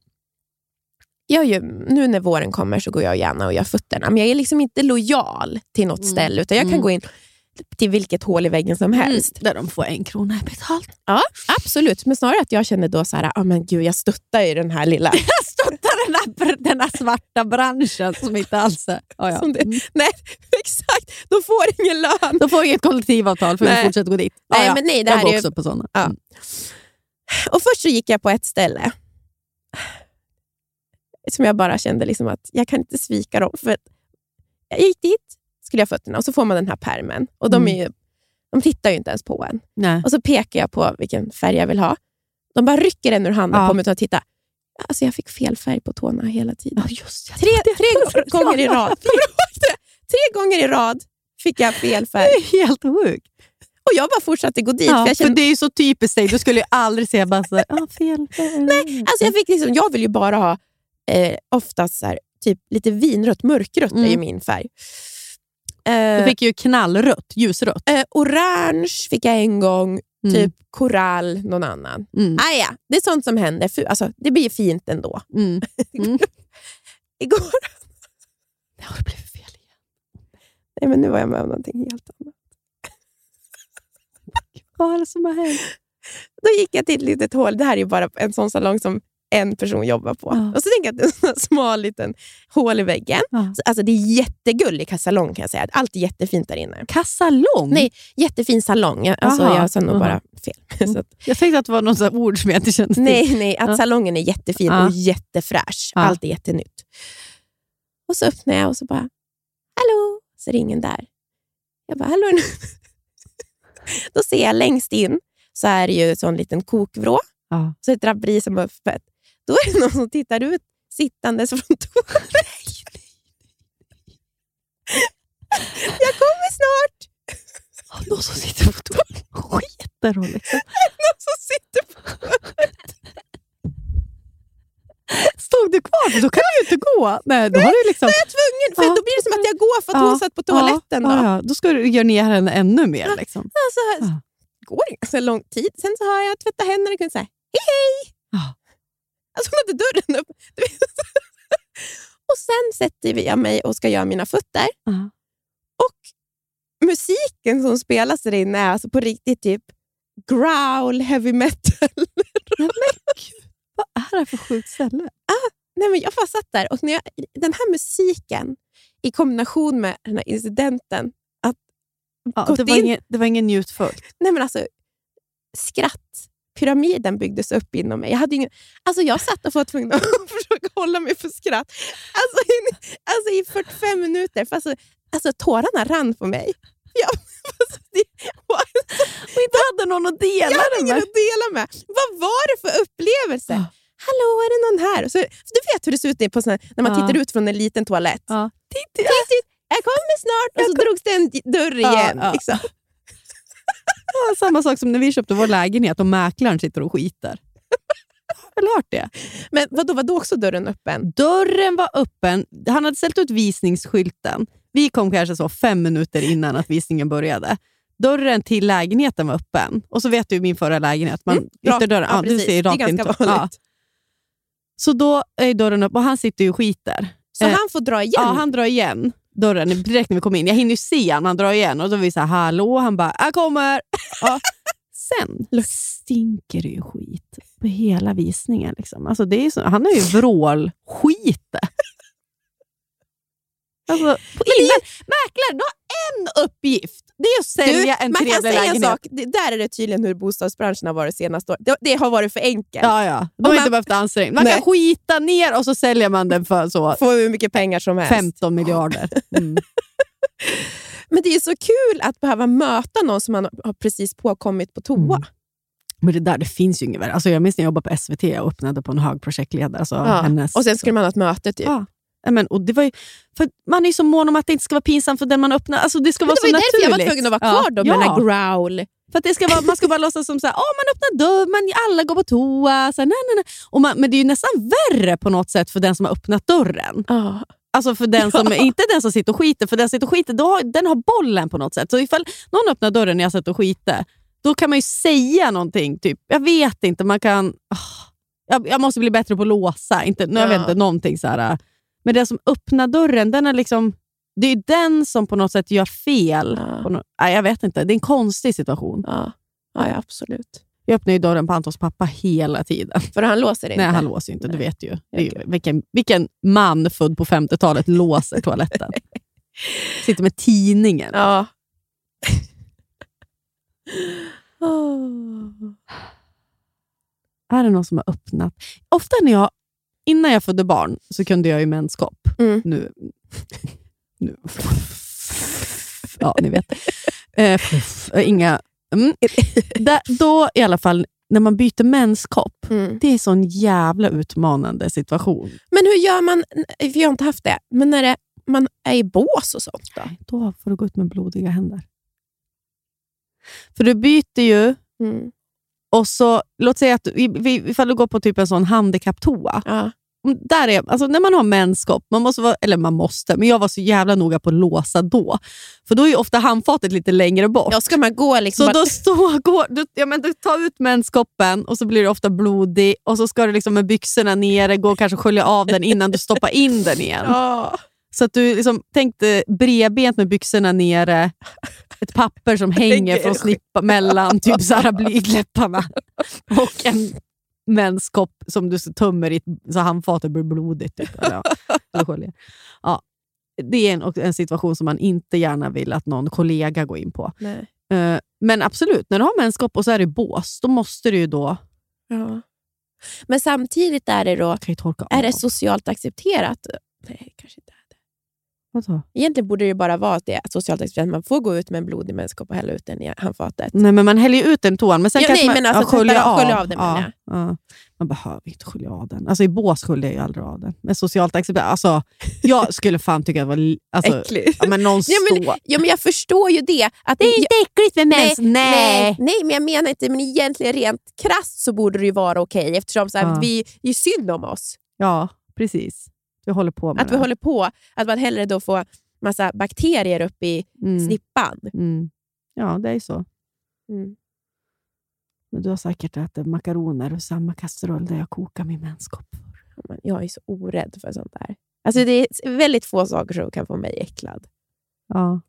jag gör, nu när våren kommer så går jag gärna och gör fötterna, men jag är liksom inte lojal till något Mm. ställe, utan jag kan Mm. gå in till vilket hål i väggen som helst. Där de får en krona betalt. Absolut, men snarare att jag känner då så här, ah, men gud, jag stöttar ju den här lilla... Jag stöttar den här, den här svarta branschen som inte alls är... Ja, ja. Det- Mm. Nej, exakt. De får ingen lön. De får inget kollektivavtal för Nej. vi fortsätter gå dit. Nej, men nej, det jag går är ju- också på sådana. Ja. Mm. Och Först så gick jag på ett ställe som jag bara kände liksom att jag kan inte svika dem. För att jag gick dit, skulle jag fötterna och så får man den här pärmen. Och de, Mm. är ju, de tittar ju inte ens på en. Nej. Och så pekar jag på vilken färg jag vill ha. De bara rycker den ur handen Ja. på mig utan att titta. Alltså jag fick fel färg på tårna hela tiden. Ja, just det. Tre, tre gånger i rad. Det? Tre gånger i rad fick jag fel Det färg. är helt sjukt. Och jag bara fortsatte gå dit. Ja, för jag för kände, det är ju så typiskt dig. Du skulle ju aldrig säga bara så ah, fel. Nej, alltså jag, fick liksom, jag vill ju bara ha eh, oftast så här, typ lite vinrött, mörkrött är ju Mm. min färg. Du Eh, fick ju knallrött, ljusrött. eh, orange fick jag en gång Mm. typ korall, någon annan. Mm. Ah, ja, det är sånt som händer. Alltså, det blir fint ändå. Mm. Mm. Igår, Det har blivit fel igen. nej, men nu var jag med om någonting helt annat. Vad är det som har hänt? Då gick jag till ett litet hål. Det här är ju bara en sån salong som en person jobbar på. Ja. Och så tänker jag att det är en sån här smal liten hål i väggen. Ja. Så, alltså, det är jättegullig salong kan jag säga. Allt är jättefint där inne. Kassalong? Nej, jättefin salong. Alltså, Aha, jag sa nog aha. bara fel. Så att, Jag tänkte att det var något ord som jag inte kände till. nej, nej, att Ja. salongen är jättefin och jättefräsch. Allt är jättenytt. Och så öppnar jag och så bara, hallå, så är det ingen där. Jag bara, hallå. Då ser jag längst in så är det ju en sån liten kokvrå. Ja. Så ett draperi som är öppet. Då är det någon som tittar ut sittandes från toaletten. Jag kommer snart! Någon som sitter på toaletten. Skiter hon liksom. Någon som sitter på Stod du kvar? För då kan du ju inte gå. Nej, då har du liksom... Då är jag tvungen, för Ja. då blir det som att jag går för att Ja. hon satt på toaletten. Ja, Då. ja, då ska du göra ner henne ännu mer. Ja. Liksom. Alltså, Ja. går ganska lång tid. Sen så har jag tvättat händerna och kunnat säga hej hej. Ja. Alltså hon hade dörren upp. Och sen sätter jag mig och ska göra mina fötter. Ja. Och musiken som spelas där inne är alltså på riktigt typ growl heavy metal. Vad är det här för sjukt ställe? Nej, men jag bara satt där och när jag, den här musiken i kombination med den här incidenten, Ja, Gått det, var in. ingen, det var ingen njutfullt. nej men alltså skrattpyramiden byggdes upp inom mig. Jag, hade ingen, alltså jag satt och var tvungen att försöka hålla mig för skratt alltså i, alltså i 45 minuter. För alltså, alltså tårarna rann på mig. Jag, alltså, det, Och inte hade någon att dela jag hade ingen med. att dela med. Vad var det för upplevelse? Ja. Hallå, är det någon här? Så, du vet hur det ser ut på såna, när man Ja. tittar ut från en liten toalett. Ja. Titt, titt, jag kommer snart! Och så drogs det en dörr Ja, igen. ja. Liksom. Ja, samma sak som när vi köpte vår lägenhet och mäklaren sitter och skiter. Jag har hört det. Men vadå, var då också dörren öppen? Dörren var öppen. Han hade ställt ut visningsskylten. Vi kom kanske så fem minuter innan att visningen började. Dörren till lägenheten var öppen. Och så vet du min förra lägenhet. Man, Mm, rakt- ytterdörren, ja, ja, du ser Det är rakt ganska in. vanligt. Så då är dörren upp och han sitter ju och skiter. Så Eh, han får dra igen? Ja, han drar igen dörren direkt när vi kommer in. Jag hinner ju se han, han drar igen och då är vi så här, hallå, han bara, jag kommer. Ja. Sen stinker det ju skit på hela visningen. Liksom. Alltså, det är så, han är ju vrålskite. Alltså, på innan, mäklaren, du har en uppgift. Det är att sälja en man kan trevlig säga en lägenhet. sak. Det, där är det tydligen hur bostadsbranschen har varit senaste året. Det, det har varit för enkelt. Ja, ja. De har man- inte behövt anstränga Man Nej. kan skita ner och så säljer man den för så Få hur mycket pengar som helst. 15 miljarder. Mm. Men det är så kul att behöva möta någon som man har precis påkommit på toa. Mm. Men det där det finns ju inget värre. Alltså, jag minns när jag jobbade på SVT och öppnade på en hög projektledare. Alltså, Ja. hennes, Och sen skulle man ha ett möte. Typ. Ja. Ja, Men, och det var ju, för man är så mån om att det inte ska vara pinsamt för den man öppnar. Alltså, det ska Men vara det var så ju därför jag var naturligt. tvungen att vara kvar då med ja. den growl. För att det ska vara, man ska bara låtsas som att oh, man öppnar dörr, man, alla går på toa. Så här, nej, nej, nej. Och man, men det är ju nästan värre på något sätt för den som har öppnat dörren. Ja. Alltså för den som, Inte den som sitter och skiter, för den som sitter och skiter, då har, den har bollen på något sätt. Så ifall någon öppnar dörren när jag sitter och skiter, då kan man ju säga någonting. Typ, jag vet inte, man kan... ah, jag, jag måste bli bättre på att låsa. Inte, nu, jag vet Ja. inte, någonting så här. Men den som öppnar dörren, den är liksom, det är den som på något sätt gör fel. Ja. No, nej, jag vet inte, det är en konstig situation. Ja. Ja, ja, absolut. Jag öppnar ju dörren på Antons pappa hela tiden. För han låser inte. Nej, han låser inte, du Nej. vet ju. Ju vilken, vilken man född på 50-talet låser toaletten? Sitter med tidningen. Ja. Åh. Är det någon som har öppnat? Ofta när jag, innan jag födde barn så kunde jag ju menskopp. Mm. Nu, nu. Ja, ni vet. Eh, inga... Mm. Där, då i alla fall, när man byter menskopp, Mm. det är en sån jävla utmanande situation. Men hur gör man, jag har inte haft det, men när det, man är i bås och sånt då? Då får du gå ut med blodiga händer. För du byter ju, Mm. Och så, låt säga att du, ifall du går på typ en sån handikapptoa, Ja. där är, alltså när man har menskopp, man måste vara, eller man måste, men jag var så jävla noga på att låsa då. För då är ju ofta handfatet lite längre bort. Ja, ska man gå liksom... Så bara- då står, går, du, ja, men du tar ut menskoppen och så blir det ofta blodig och så ska du liksom med byxorna nere gå och kanske skölja av den innan du stoppar in den igen. Ja. Så att du liksom tänkte bredbent med byxorna nere, ett papper som hänger från snippa mellan typ så här blygdläpparna och en menskopp som du tömmer i så handfatet blir blodigt. Typ, eller, eller ja, det är en, en situation som man inte gärna vill att någon kollega går in på. Nej. Eh, Men absolut, när du har menskopp och så är det bås, då måste du ju då... Ja. Men samtidigt är det då, är det socialt accepterat? Nej, kanske inte. Vadå? Egentligen borde det ju bara vara att det är socialt accepterat. Man får gå ut med en blodig menskopp och hälla ut den i handfatet. Nej, men man häller ju ut den toan, men sen Ja, kanske nej, man men alltså ja, sköljer tvätta- av. skölja av den, ja, ja. Man behöver inte skölja av den. Alltså, I bås sköljer jag ju aldrig av den. Men socialt accepterat. Alltså, jag skulle fan tycka att det var... Alltså, Äckligt. ja, men någon Ja men, ja, men jag förstår ju det. Att Det är inte äckligt med mens. nej, Nej. nej, men jag menar inte. Men egentligen rent krasst så borde det ju vara okej eftersom så här, vi är synd om oss. Ja, precis. Vi håller på med Att det. vi håller på. Att man hellre då får massa bakterier upp i mm. snippan. Mm. Ja, det är så. Mm. Men du har säkert ätit makaroner och samma kastrull där jag kokar min menskopp. Men Jag är så orädd för sånt där. Alltså det är väldigt få saker som kan få mig äcklad. Ja.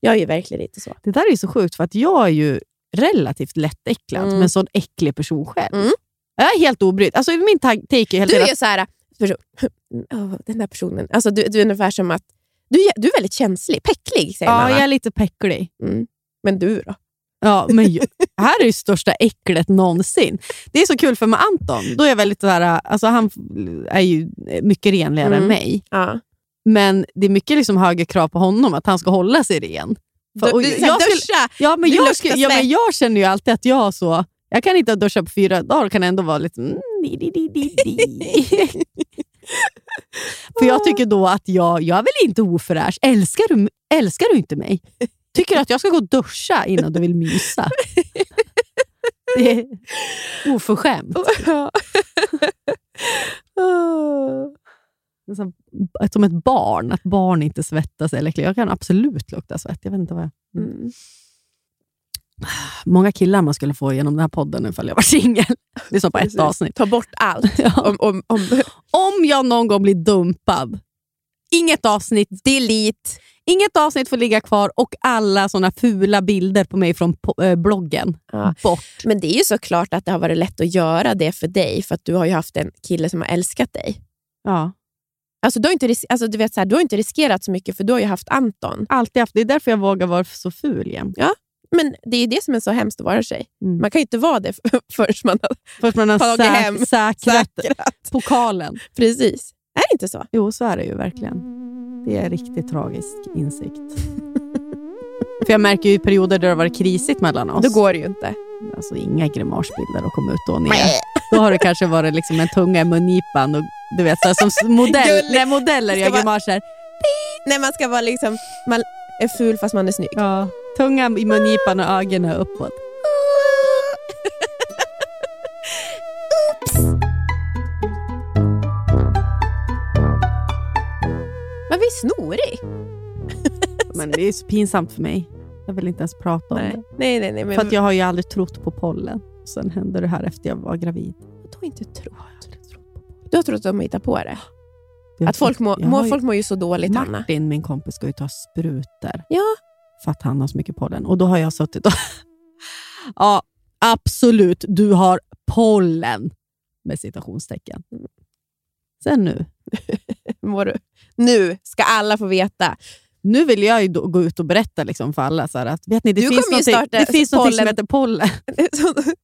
Jag är ju verkligen inte så. Det där är så sjukt, för att jag är ju relativt lättäcklad, Mm. men en sån äcklig person själv. Mm. Jag är helt obrydd. Alltså, min ta- take är helt Du är så här, person, Åh, den där personen. Alltså du, du är ungefär som att du, är- du är väldigt känslig, pecklig säger Ja, man. va? jag är lite pecklig. Mm. Men du då? Ja, men ju, här är det största äcklet någonsin. Det är så kul för med Anton. Då är jag väldigt så här, alltså han är ju mycket renligare Mm. än mig. Ja. Men det är mycket liksom högre krav på honom att han ska hålla sig ren. För- Du, och du, jag jag duscha! Ja, men jag, ja, men jag känner ju alltid att jag så... Jag kan inte duscha på fyra dagar och kan ändå vara lite... Mm, di, di, di, di, di. För jag tycker då att jag, jag är väl inte ofräsch. Älskar du, älskar du inte mig? Tycker du att jag ska gå och duscha innan du vill mysa? Det är oförskämt. Som ett barn, att barn inte svettas. Eller, jag kan absolut lukta svett. Jag vet inte vad jag... Mm. Många killar man skulle få genom den här podden ifall jag var singel. Det är som på ett Precis. avsnitt. Ta bort allt. Ja. Om, om, om, Om jag någon gång blir dumpad, inget avsnitt, delete. inget avsnitt får ligga kvar och alla såna fula bilder på mig från eh, bloggen. Ja. Bort. Men det är ju såklart att det har varit lätt att göra det för dig, för att du har ju haft en kille som har älskat dig. Ja. Alltså, du, har inte, alltså, du, vet, så här, du har inte riskerat så mycket, för du har ju haft Anton. Alltid haft. Det är därför jag vågar vara så ful jämt. Men det är det som är så hemskt att vara tjej. Mm. Man kan ju inte vara det förrän man har För att man har säk- hem, säkrat säkrat. pokalen. Precis. Är det inte så? Jo, så är det ju verkligen. Det är en riktigt tragisk insikt. För jag märker ju i perioder där det har varit krisigt mellan oss. Då går det ju inte. Alltså inga grimasbilder att komma ut och ner. Då har det kanske varit liksom en tunga i mungipan och du vet, så som modell, när modeller gör grimaser. Nej, man ska vara liksom... Man är ful fast man är snygg. Ja, tunga i mungipan och ögonen uppåt. Man blir snorig. Men det är så pinsamt för mig. Jag vill inte ens prata om Nej, det. nej, nej. nej men För att jag har ju aldrig trott på pollen. Sen hände det här efter jag var gravid. Du har inte trott. Du har trott att de hittar på det? Att folk mår, ju- folk mår ju så dåligt. Martin, min kompis, ska ju ta sprutor. Ja. För att han har så mycket pollen. Och då har jag suttit och... ja, absolut. Du har pollen. Med citationstecken. Sen nu. Mår du? Nu ska alla få veta. Nu vill jag gå ut och berätta liksom för alla så att vet ni, det Du finns någonting, starta det finns någonting som pollen- heter pollen.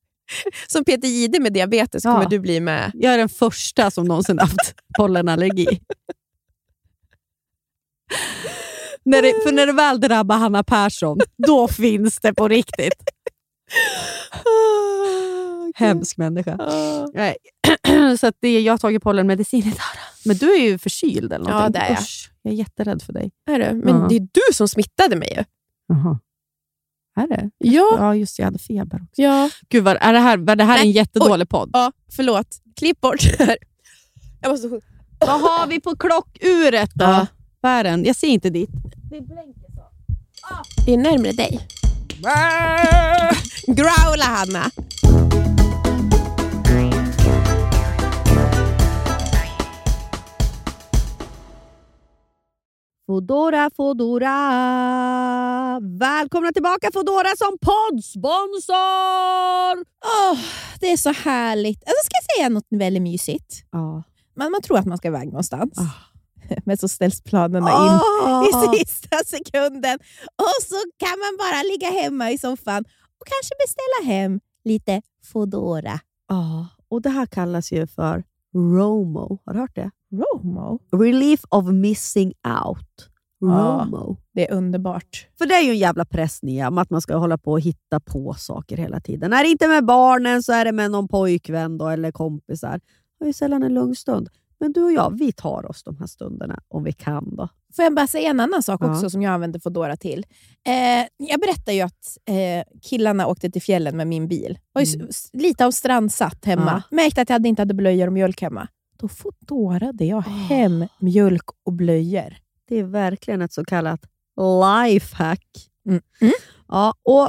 Som, Peter Jihde med diabetes Ja. kommer du bli med. Jag är den första som någonsin haft pollenallergi. När det, för när det väl drabbar Hanna Persson, då finns det på riktigt. Hemsk människa. Ah. Nej. Så det, jag har tagit pollenmedicin idag. Men du är ju förkyld eller Ja, någonting. det är jag. Usch, jag är jätterädd för dig. Är du? Men Ja. det är du som smittade mig ju. Jaha. Är det? Ja. Ja, just jag hade feber också. ja. Gud, vad, är det här, var det här Nej, en jättedålig podd? Ja, förlåt. Klipp bort det här. Jag måste. Vad har vi på klockuret då? Ja. Vad är den? Jag ser inte dit. Det är närmare dig. Growla Hanna. Fodora, Fodora. Välkomna tillbaka Fodora som poddsponsor! Åh, det är så härligt. Alltså, ska jag säga något väldigt mysigt? Ja. Man, man tror att man ska iväg någonstans. Ah. Men så ställs planerna in Oh. i sista sekunden. Och så kan man bara ligga hemma i soffan och kanske beställa hem lite Foodora. Ja, och det här kallas ju för ROMO. Har du hört det? Romo. Relief of missing out. ROMO. Det är underbart. För det är ju en jävla press Nia, om att man ska hålla på och hitta på saker hela tiden. Är det inte med barnen så är det med någon pojkvän då, eller kompisar. Det är ju sällan en lugn stund. Men du och jag, vi tar oss de här stunderna om vi kan. då. Får jag bara säga en annan sak Ja. också som jag använder Foodora till? Eh, jag berättade ju att eh, killarna åkte till fjällen med min bil. Var Mm. lite av strandsatt hemma. Märkte att jag hade inte hade blöjor och mjölk hemma. Då Foodorade jag hem mjölk och blöjor. Det är verkligen ett så kallat lifehack. Mm. Mm. Ja, och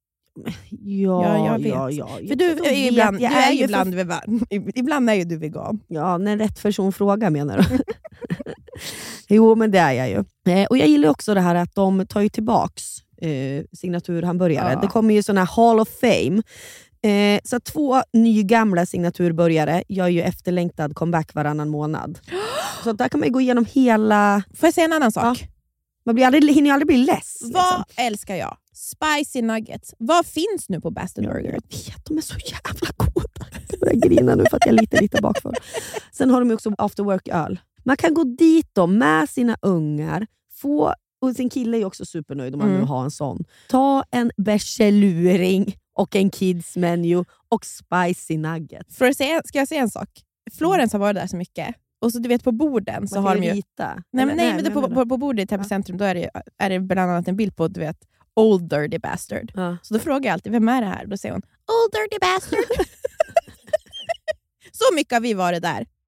Ja, Ja, jag vet. ja, ja. För du, är vet, ibland, du är ju ju ibland, vegan. ibland är ju du vegan. Ja, när rätt person frågar menar du? jo, men det är jag ju. Eh, och Jag gillar också det här att de tar ju tillbaks eh, signaturhamburgare. Ja. Det kommer ju såna här Hall of Fame. Eh, så två nygamla signaturburgare gör ju efterlängtad comeback varannan månad. Så där kan man ju gå igenom hela... Får jag säga en annan sak? Man blir aldrig, hinner ju aldrig bli less. Vad liksom. älskar jag? Spicy nuggets. Vad finns nu på Jag Burger? vet, de är så jävla goda. Jag börjar grina nu för att jag är lite, lite bakfull. Sen har de också after work-öl. Man kan gå dit då med sina ungar, få, och sin kille är också supernöjd om man Mm. nu har en sån. Ta en bärseluring och en kids menu och spicy nuggets. För att säga, ska jag säga en sak? Florens har varit där så mycket. Och så du vet på borden så Man har de ju... rita. Nej, men, nej, men men på, på, på bordet i Täby Ja. centrum då är det, är det bland annat en bild på du vet, Old Dirty Bastard. menar- Så då frågar jag alltid, vem är det här? Då säger hon, Old Dirty Bastard. så mycket har vi varit där.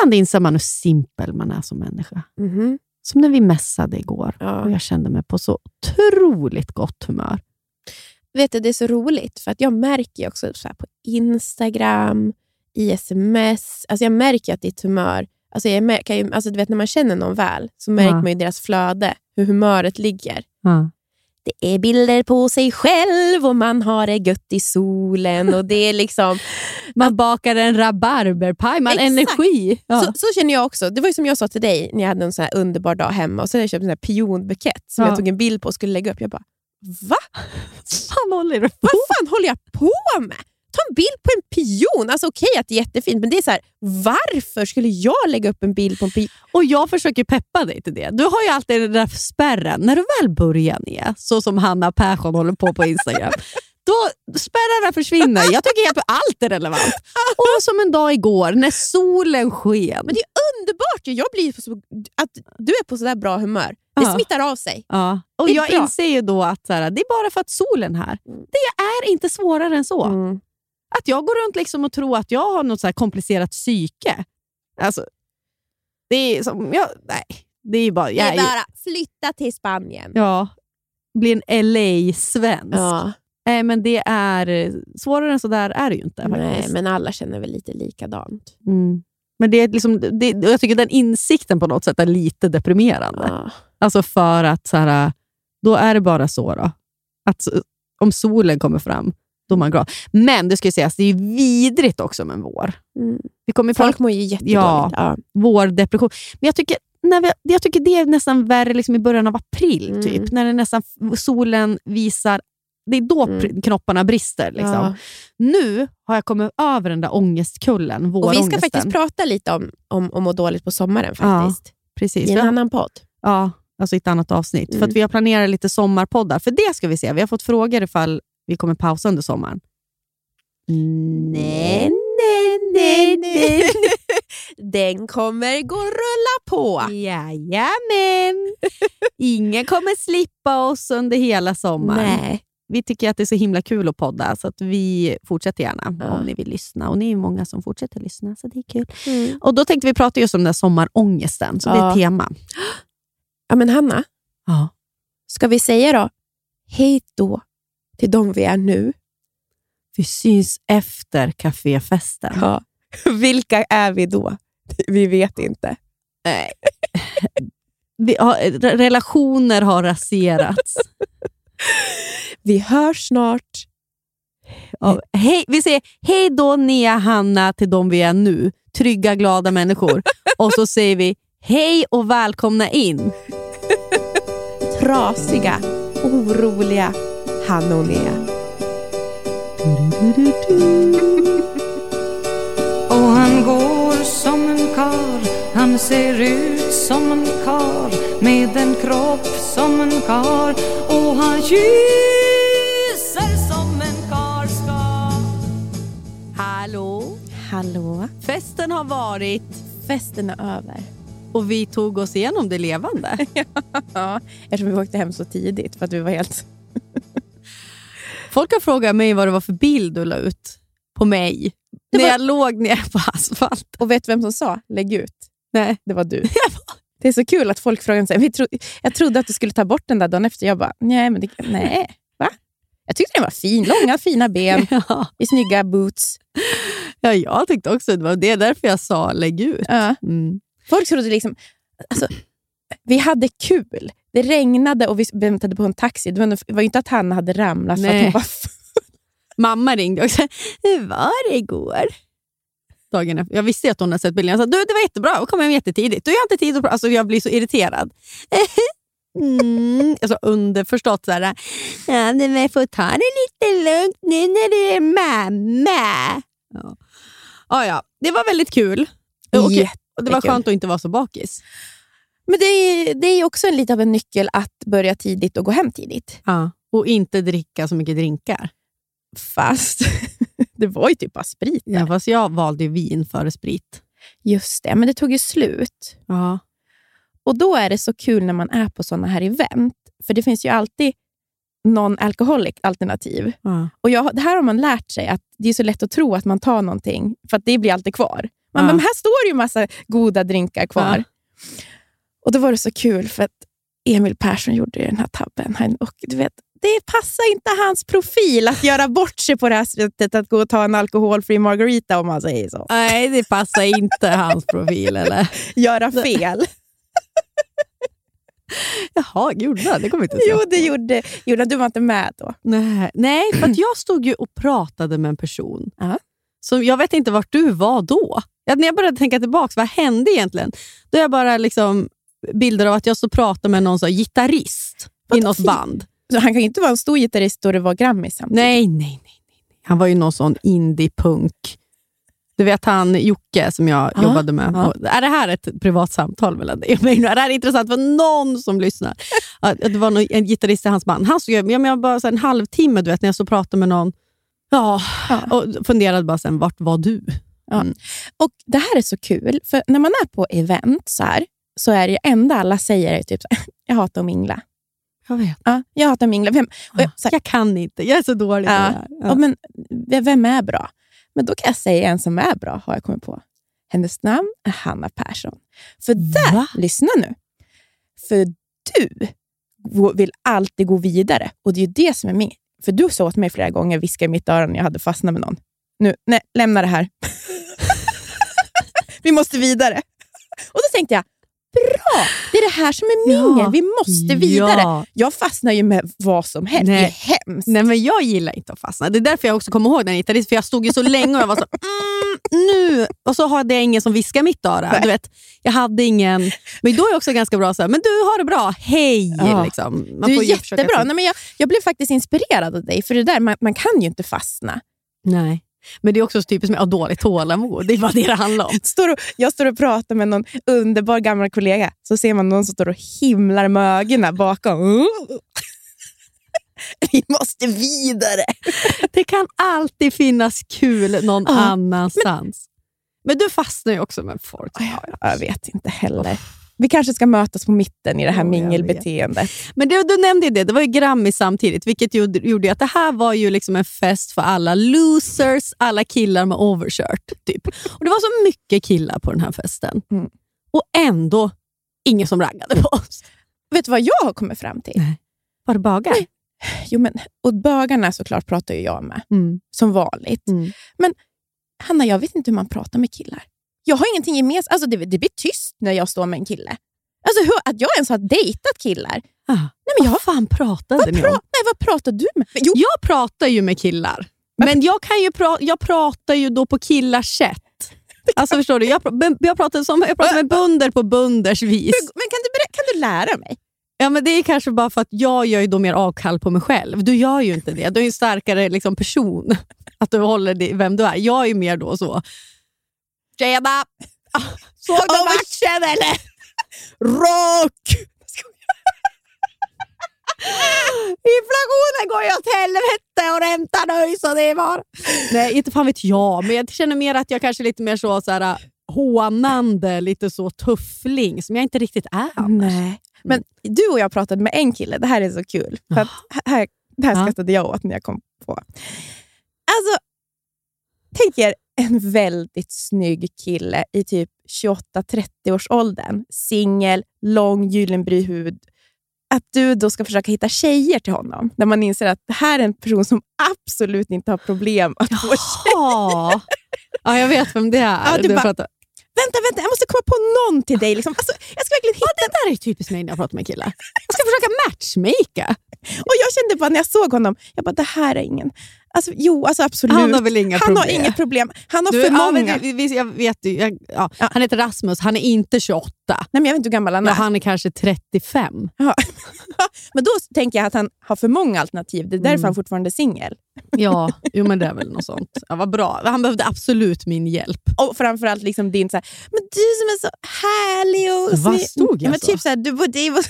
Ibland inser man hur simpel man är som människa. Mhm. Som när vi mässade igår Ja. och jag kände mig på så otroligt gott humör. Vet du, det är så roligt, för att jag märker också så på Instagram, i sms, alltså jag märker att ditt humör, alltså jag märker alltså du vet när man känner någon väl, så märker Ja. man ju deras flöde, hur humöret ligger. Ja. Det är bilder på sig själv och man har det gött i solen och det är liksom... Man bakar en rabarberpaj, man har energi. Ja. Så, så känner jag också. Det var ju som jag sa till dig när jag hade en sån här underbar dag hemma och så hade jag köpt en pionbukett som Ja. jag tog en bild på och skulle lägga upp. Jag bara, va? fan håller du på? Vad fan håller jag på med? Ta en bild på en pion. Alltså Okej att det är jättefint, men det är så här, varför skulle jag lägga upp en bild på en pion? Och jag försöker peppa dig till det. Du har ju alltid den där spärren. När du väl börjar ner, så som Hanna Persson håller på på Instagram, då spärrarna försvinner. Jag tycker helt allt är relevant. Och som en dag igår när solen sken. Men det är underbart. Jag blir så, att du är på så där bra humör. Det Ja. smittar av sig. Ja. Och jag bra. inser ju då att så här, det är bara för att solen är här. Det är inte svårare än så. Mm. Att jag går runt liksom och tror att jag har något så komplicerat psyke. Alltså, det är som... Jag, nej, det är bara... Det Jag är är bara flytta till Spanien. ja, bli en LA-svensk. Ja. Nej, men det är... Svårare än så där är det ju inte. Nej, faktiskt. men alla känner väl lite likadant. Mm. Men det är liksom, det, jag tycker den insikten på något sätt är lite deprimerande. Ja. Alltså för att så här, då är det bara så då. Att om solen kommer fram, då är man glad. Men det ska ju sägas, det är ju vidrigt också med vår. Mm. Vi kommer Folk mår ju jättedåligt. Ja. Ja. vårdepression. Men jag tycker, när vi, jag tycker det är nästan värre liksom i början av april, Mm. typ. när det nästan solen visar... Det är då Mm. knopparna brister. Liksom. Ja. Nu har jag kommit över den där ångestkullen, Och vi ska faktiskt prata lite om, om att må dåligt på sommaren Ja, faktiskt. Precis. I en annan podd. Ja, alltså i ett annat avsnitt. För Mm. att vi har planerat lite sommarpoddar. För det ska vi se. Vi har fått frågor ifall vi kommer pausa under sommaren. Nej, nej, nej, nej. Den kommer gå rulla på. Jajamän! Ingen kommer slippa oss under hela sommaren. Nej. Vi tycker att det är så himla kul att podda, så att vi fortsätter gärna Ja. om ni vill lyssna. Och ni är många som fortsätter lyssna, så det är kul. Mm. Och Då tänkte vi prata just om den där sommarångesten, så det är Ja. tema. Ja, men Hanna, Ja. ska vi säga då hej då till de vi är nu? Vi syns efter kaféfesten. Ja. Vilka är vi då? Vi vet inte. Nej. Har, re- relationer har raserats. Vi hörs snart. Ja, hej, vi säger hej då Nia Hanna till de vi är nu. Trygga, glada människor. Och så säger vi hej och välkomna in. Trasiga, oroliga Hanna och Nea. Och han går som en kar Han ser ut som en kar Med en kropp som en kar Och han kysser som en kar ska Hallå? Hallå? Festen har varit Festen är över. och vi tog oss igenom det levande. Ja, eftersom vi åkte hem så tidigt för att vi var helt... Folk har frågat mig vad det var för bild du la ut på mig när var- jag låg nere på asfalt. Och vet du vem som sa lägg ut? Nej. Det var du. Det är så kul att folk frågar mig. Tro, jag trodde att du skulle ta bort den där dagen efter. Jag bara, nej, men det, nej. Va? Jag tyckte den var fin. Långa fina ben Ja. i snygga boots. ja, jag tyckte också det var det är därför jag sa lägg ut. Ja. Mm. Folk trodde liksom... Alltså, vi hade kul. Det regnade och vi väntade på en taxi. Det var, ju inte att Hanna hade ramlat för att hon var. Mamma ringde också. Hur var det igår? Dagen efter. Jag visste att hon hade sett bilden. Jag sa du, det var jättebra. Jag kom hem jättetidigt. Du, har inte tid att prata. Alltså, jag blir så irriterad. Mm. Alltså underförstått så här. Ja, men får ta det lite lugnt nu när du är mamma. Ja. Ah, ja, det var väldigt kul. Och, det var skönt att inte vara så bakis. Men det är, det är också en lite av en nyckel att börja tidigt och gå hem tidigt. Ja. Och inte dricka så mycket drinkar. Fast det var ju typ bara sprit. Ja, fast jag valde ju vin före sprit. Just det, men det tog ju slut. Ja. Och då är det så kul när man är på såna här event. För det finns ju alltid non-alcoholic alternativ. Ja. Och jag, det här har man lärt sig, att det är så lätt att tro att man tar någonting, för att det blir alltid kvar. Man, Ja. Men här står ju massa goda drinkar kvar. Ja. Och då var det så kul, för att Emil Persson gjorde den här tabben. Han, och du vet, det passar inte hans profil att göra bort sig på det här sättet, att gå och ta en alkoholfri margarita om man säger så. Nej, det passar inte hans profil. Eller? Göra fel. Jaha, gjorde han? Det kommer inte Jo, det gjorde, han. Du var inte med då. Nej, nej, för att jag stod ju och pratade med en person. Ja. Så jag vet inte vart du var då. Ja, när jag började tänka tillbaka, vad hände egentligen? Då jag bara liksom bilder av att jag stod och pratade med någon så gitarrist i Vadå något band. Så han kan ju inte vara en stor gitarrist då det var Grammis samtidigt. Nej, nej, nej, nej. Han var ju någon sån indie-punk. Du vet han Jocke som jag Ja, jobbade med. Och Är det här ett privat samtal mellan dig och mig? Är det här intressant för någon som lyssnar? Det var en gitarrist i hans band. Han stod, ju- ja, men jag bara så en halvtimme du vet, när jag stod och pratade med någon. Ja, Ja. och funderade bara sen, vart var du? Och Det här är så kul, för när man är på event så här, så är det enda alla säger är typ jag hatar att mingla. Jag vet. Ja, jag hatar att mingla. Vem, och jag, här, Jag kan inte, jag är så dålig på Ja. det här. ja. men, vem är bra? Men då kan jag säga en som är bra, har jag kommit på. Hennes namn är Hanna Persson. För där, Va? lyssna nu. För du vill alltid gå vidare. Och det är ju det som är min. För du sa åt mig flera gånger, viskade i mitt öra när jag hade fastnat med någon. Nu, nej, lämna det här. Vi måste vidare. Och då tänkte jag, bra! Det är det här som är mingel. Ja. Vi måste vidare. Ja. Jag fastnar ju med vad som helst. Det är Nej. hemskt. Nej, men jag gillar inte att fastna. Det är därför jag också kommer ihåg hittade dit, för jag stod ju så länge och jag var så mm, nu. Och så hade jag ingen som viskade mitt öra. Du vet, jag hade ingen... Men då är jag också ganska bra så här, men du har det bra, hej. Ja. Liksom. Man du är försöka jättebra. Nej, men jag, jag blev faktiskt inspirerad av dig, för det där, man, man kan ju inte fastna. Nej. Men det är också så typiskt med att ha dåligt tålamod. Det är bara det det handlar om. Står och, jag står och pratar med någon underbar gammal kollega, så ser man någon som står och himlar med ögonen bakom. Vi måste vidare. Det kan alltid finnas kul någon Ja, annanstans. Men, du fastnar ju också med folk. Jag vet inte heller. Vi kanske ska mötas på mitten i det här jag mingelbeteendet. Men det, du nämnde det, det var ju Grammy samtidigt, vilket gjorde, att det här var ju liksom en fest för alla losers, alla killar med overshirt. Typ. Och Det var så mycket killar på den här festen. Mm. Och ändå ingen som raggade på oss. Vet du vad jag har kommit fram till? Var det bagar? Jo, men, och bögarna såklart pratar ju jag med, Mm. som vanligt. Mm. Hanna, jag vet inte hur man pratar med killar. Jag har ingenting gemensamt. Alltså, det, det blir tyst när jag står med en kille. Alltså, hur, att jag ens har dejtat killar. Ah, Nej, men jag, vad fan pratade vad, ni pra, om? nej, vad pratar du med? Jo, Jag pratar ju med killar, men jag, kan ju pra, jag pratar ju då på killars sätt. Alltså förstår du? Jag, jag, pratar som, jag pratar med bunder på bunders vis. men kan du, kan du lära mig? Ja, men det är kanske bara för att jag gör ju då mer avkall på mig själv. Du gör ju inte det. Du är en starkare liksom, person. Att du håller dig vem du är. Jag är mer då så. Tjena! Ah, Såg du matchen eller? Rock! Inflationen går ju åt helvete och räntan höjs och det var... Nej, inte fan vet jag. Men jag känner mer att jag kanske är lite mer så, så här, hånande, lite så tuffling som jag inte riktigt är. annars. Nej. Men du och jag pratade med en kille. Det här är så kul. För att här, det här Ja. skrattade jag åt när jag kom på. Alltså, tänk er en väldigt snygg kille i typ 28-30 års åldern. Singel, lång gyllenbry hud. Att du då ska försöka hitta tjejer till honom. När man inser att det här är en person som absolut inte har problem att få tjejer. Ja. ja, jag vet vem det är. Ja, du bara- pratar. Vänta, vänta, jag måste komma på någon till dig. Liksom. Alltså, jag ska verkligen hitta Det där är typiskt mig när jag pratar med killar. Jag ska försöka matchmaka. Och jag kände bara när jag såg honom, jag bara, det här är ingen... Alltså, jo, alltså absolut. Han har väl inga Han problem? har inget problem. Han har Du, för ja, många. men vi- vi- jag vet ju, jag, ja. Ja. Han heter Rasmus, han är inte 28. Nej, men jag vet inte hur gammal han är. Ja, han är kanske 35. Men då tänker jag att han har för många alternativ. Det är därför Mm. han fortfarande är singel. Ja, jo, men det är väl något sånt. Ja, vad bra. Han behövde absolut min hjälp. Och framförallt liksom din så här, men du som är så härlig och Vad snygg." stod jag ja, men så? typ så här, du borde ju vara...